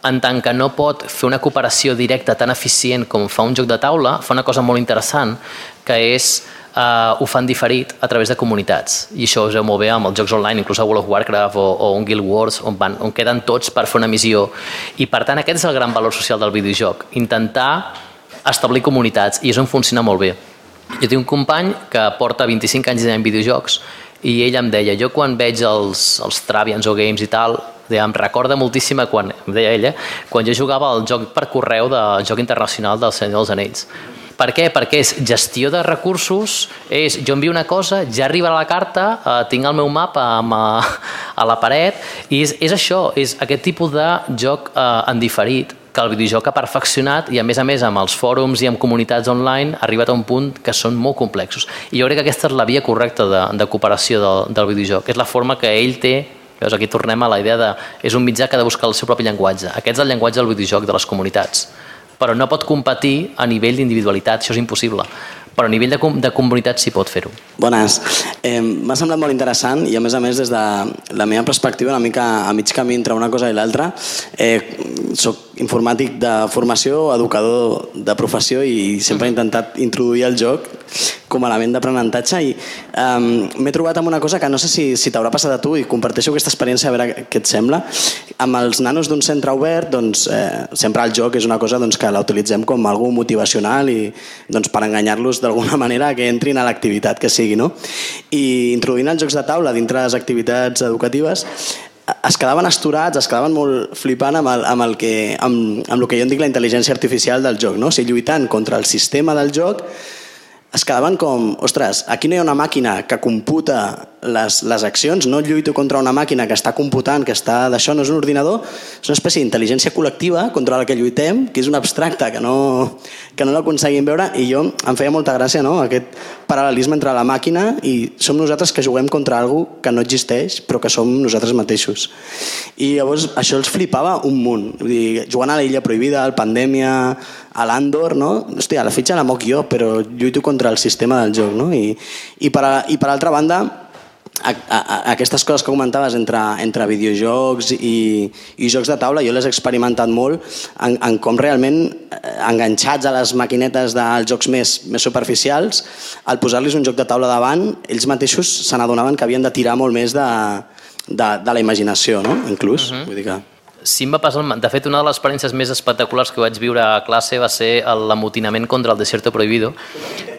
en tant que no pot fer una cooperació directa tan eficient com fa un joc de taula, fa una cosa molt interessant, que és eh, ho fan diferit a través de comunitats. I això us veu molt bé amb els jocs online, inclús a World of Warcraft o, o un Guild Wars, on, van, on queden tots per fer una missió. I per tant aquest és el gran valor social del videojoc, intentar establir comunitats, i és on funciona molt bé. Jo tinc un company que porta 25 anys en videojocs i ell em deia, jo quan veig els, els Travians o Games i tal, em recorda moltíssim quan, em deia ella, quan jo jugava al joc per correu del joc internacional del Senyor dels Anells per què? Perquè és gestió de recursos, és jo envio una cosa, ja arriba la carta, eh, tinc el meu mapa amb, a, a la paret, i és, és això, és aquest tipus de joc eh, en diferit, que el videojoc ha perfeccionat i a més a més amb els fòrums i amb comunitats online ha arribat a un punt que són molt complexos. I jo crec que aquesta és la via correcta de, de cooperació del, del videojoc. És la forma que ell té Veus, aquí tornem a la idea de... És un mitjà que ha de buscar el seu propi llenguatge. Aquest és el llenguatge del videojoc de les comunitats però no pot competir a nivell d'individualitat, això és impossible però a nivell de, com de comunitat sí pot fer-ho. Bones. Eh, M'ha semblat molt interessant i a més a més des de la meva perspectiva una mica a mig camí entre una cosa i l'altra eh, soc informàtic de formació, educador de professió i sempre he intentat introduir el joc com a element d'aprenentatge i um, m'he trobat amb una cosa que no sé si, si t'haurà passat a tu i comparteixo aquesta experiència a veure què et sembla. Amb els nanos d'un centre obert, doncs, eh, sempre el joc és una cosa doncs, que la utilitzem com algú motivacional i doncs, per enganyar-los d'alguna (laughs) manera que entrin a l'activitat que sigui. No? I introduint els jocs de taula dintre les activitats educatives es quedaven esturats, es quedaven molt flipant amb el, amb el, que, amb, amb el que jo en dic la intel·ligència artificial del joc. No? O sigui, lluitant contra el sistema del joc es quedaven com, ostres, aquí no hi ha una màquina que computa les, les accions, no lluito contra una màquina que està computant, que està d'això, no és un ordinador, és una espècie d'intel·ligència col·lectiva contra la que lluitem, que és un abstracte, que no, que no l'aconseguim veure, i jo em feia molta gràcia no? aquest paral·lelisme entre la màquina i som nosaltres que juguem contra algú que no existeix, però que som nosaltres mateixos. I llavors això els flipava un munt. Vull dir, jugant a l'illa prohibida, al pandèmia, a l'Andor, no? Hòstia, la fitxa la moc jo, però lluito contra el sistema del joc, no? I, i, per, a, i per altra banda, a, a, aquestes coses que comentaves entre, entre videojocs i, i jocs de taula, jo les he experimentat molt en, en com realment eh, enganxats a les maquinetes dels jocs més, més superficials, al posar-los un joc de taula davant, ells mateixos se n'adonaven que havien de tirar molt més de, de, de la imaginació, no? inclús. Uh -huh. Vull dir que sí em va passar... De fet, una de les experiències més espectaculars que vaig viure a classe va ser l'amotinament contra el Desierto Prohibido,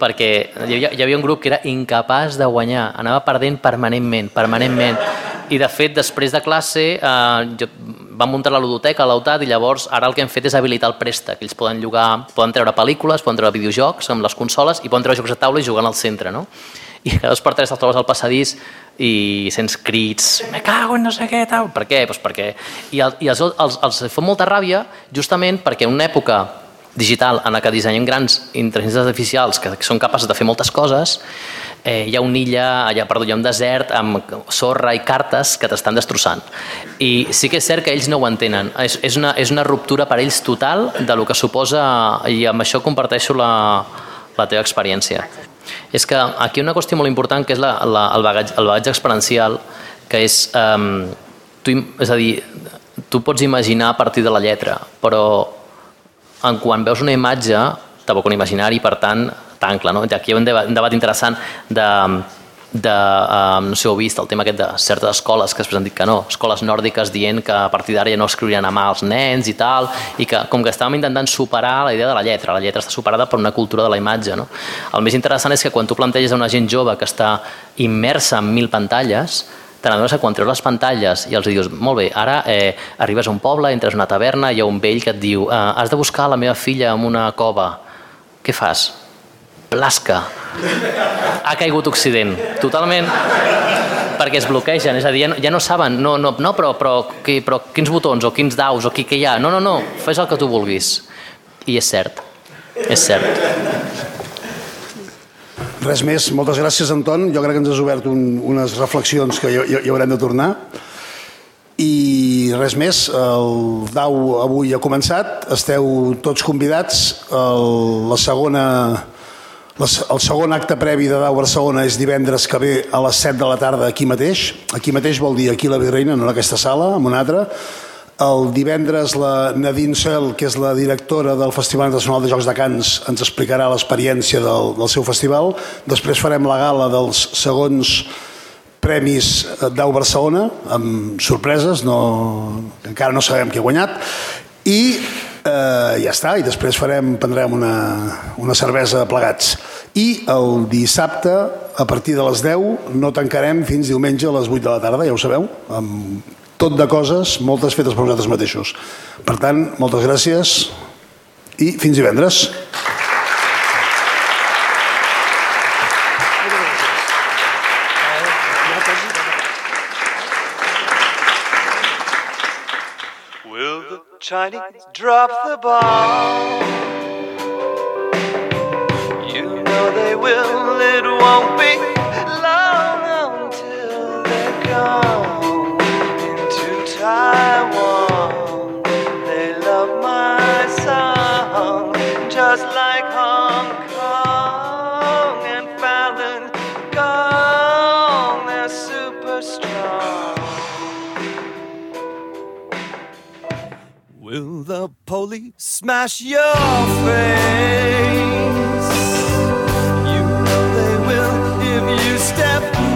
perquè hi havia, hi havia un grup que era incapaç de guanyar, anava perdent permanentment, permanentment. I, de fet, després de classe, eh, jo, vam muntar la ludoteca a l'Autat i llavors ara el que hem fet és habilitar el préstec. Ells poden llogar, poden treure pel·lícules, poden treure videojocs amb les consoles i poden treure jocs de taula i jugar al centre, no? I dos per tres te'ls trobes al passadís i sents crits, me cago en no sé què, tal. Per què? Pues perquè... I, el, i els, els, els fa molta ràbia justament perquè en una època digital en la que dissenyem grans intel·ligències artificials que són capaces de fer moltes coses, eh, hi ha una illa, allà, perdó, hi ha un desert amb sorra i cartes que t'estan destrossant. I sí que és cert que ells no ho entenen. És, és, una, és una ruptura per ells total de lo que suposa, i amb això comparteixo la, la teva experiència és que aquí una qüestió molt important que és la, la, el, bagatge, el bagatge experiencial, que és, um, tu, és a dir, tu pots imaginar a partir de la lletra, però en quan veus una imatge, t'aboca un imaginari, per tant, t'ancla. No? Aquí hi ha un debat, un debat interessant de de, eh, no sé, heu vist el tema aquest de certes escoles que després han dit que no, escoles nòrdiques dient que a partir d'ara ja no escriurien a mà els nens i tal, i que com que estàvem intentant superar la idea de la lletra, la lletra està superada per una cultura de la imatge. No? El més interessant és que quan tu planteges a una gent jove que està immersa en mil pantalles, te n'adones que quan treus les pantalles i els dius, molt bé, ara eh, arribes a un poble, entres a una taverna, hi ha un vell que et diu, eh, has de buscar la meva filla en una cova. Què fas? Blasca. Ha caigut Occident, totalment, perquè es bloquegen, és a dir, ja no, ja no saben, no, no, no però, però, qui, però quins botons o quins daus o qui que hi ha, no, no, no, fes el que tu vulguis. I és cert, és cert. Res més, moltes gràcies Anton, jo crec que ens has obert un, unes reflexions que hi, hi haurem de tornar. I res més, el DAU avui ha començat, esteu tots convidats, el, la segona el segon acte previ de Dau Barcelona és divendres que ve a les 7 de la tarda aquí mateix. Aquí mateix vol dir aquí la Virreina, no en aquesta sala, en una altra. El divendres la Nadine Sel, que és la directora del Festival Internacional de Jocs de Cants, ens explicarà l'experiència del, del seu festival. Després farem la gala dels segons premis Dau Barcelona, amb sorpreses, no, encara no sabem qui ha guanyat. I eh, ja està, i després farem, prendrem una, una cervesa plegats. I el dissabte, a partir de les 10, no tancarem fins diumenge a les 8 de la tarda, ja ho sabeu, amb tot de coses, moltes fetes per vosaltres mateixos. Per tant, moltes gràcies i fins divendres. Chinese drop the ball. You know they will, it won't be long until they're gone into Taiwan. police smash your face. You know they will if you step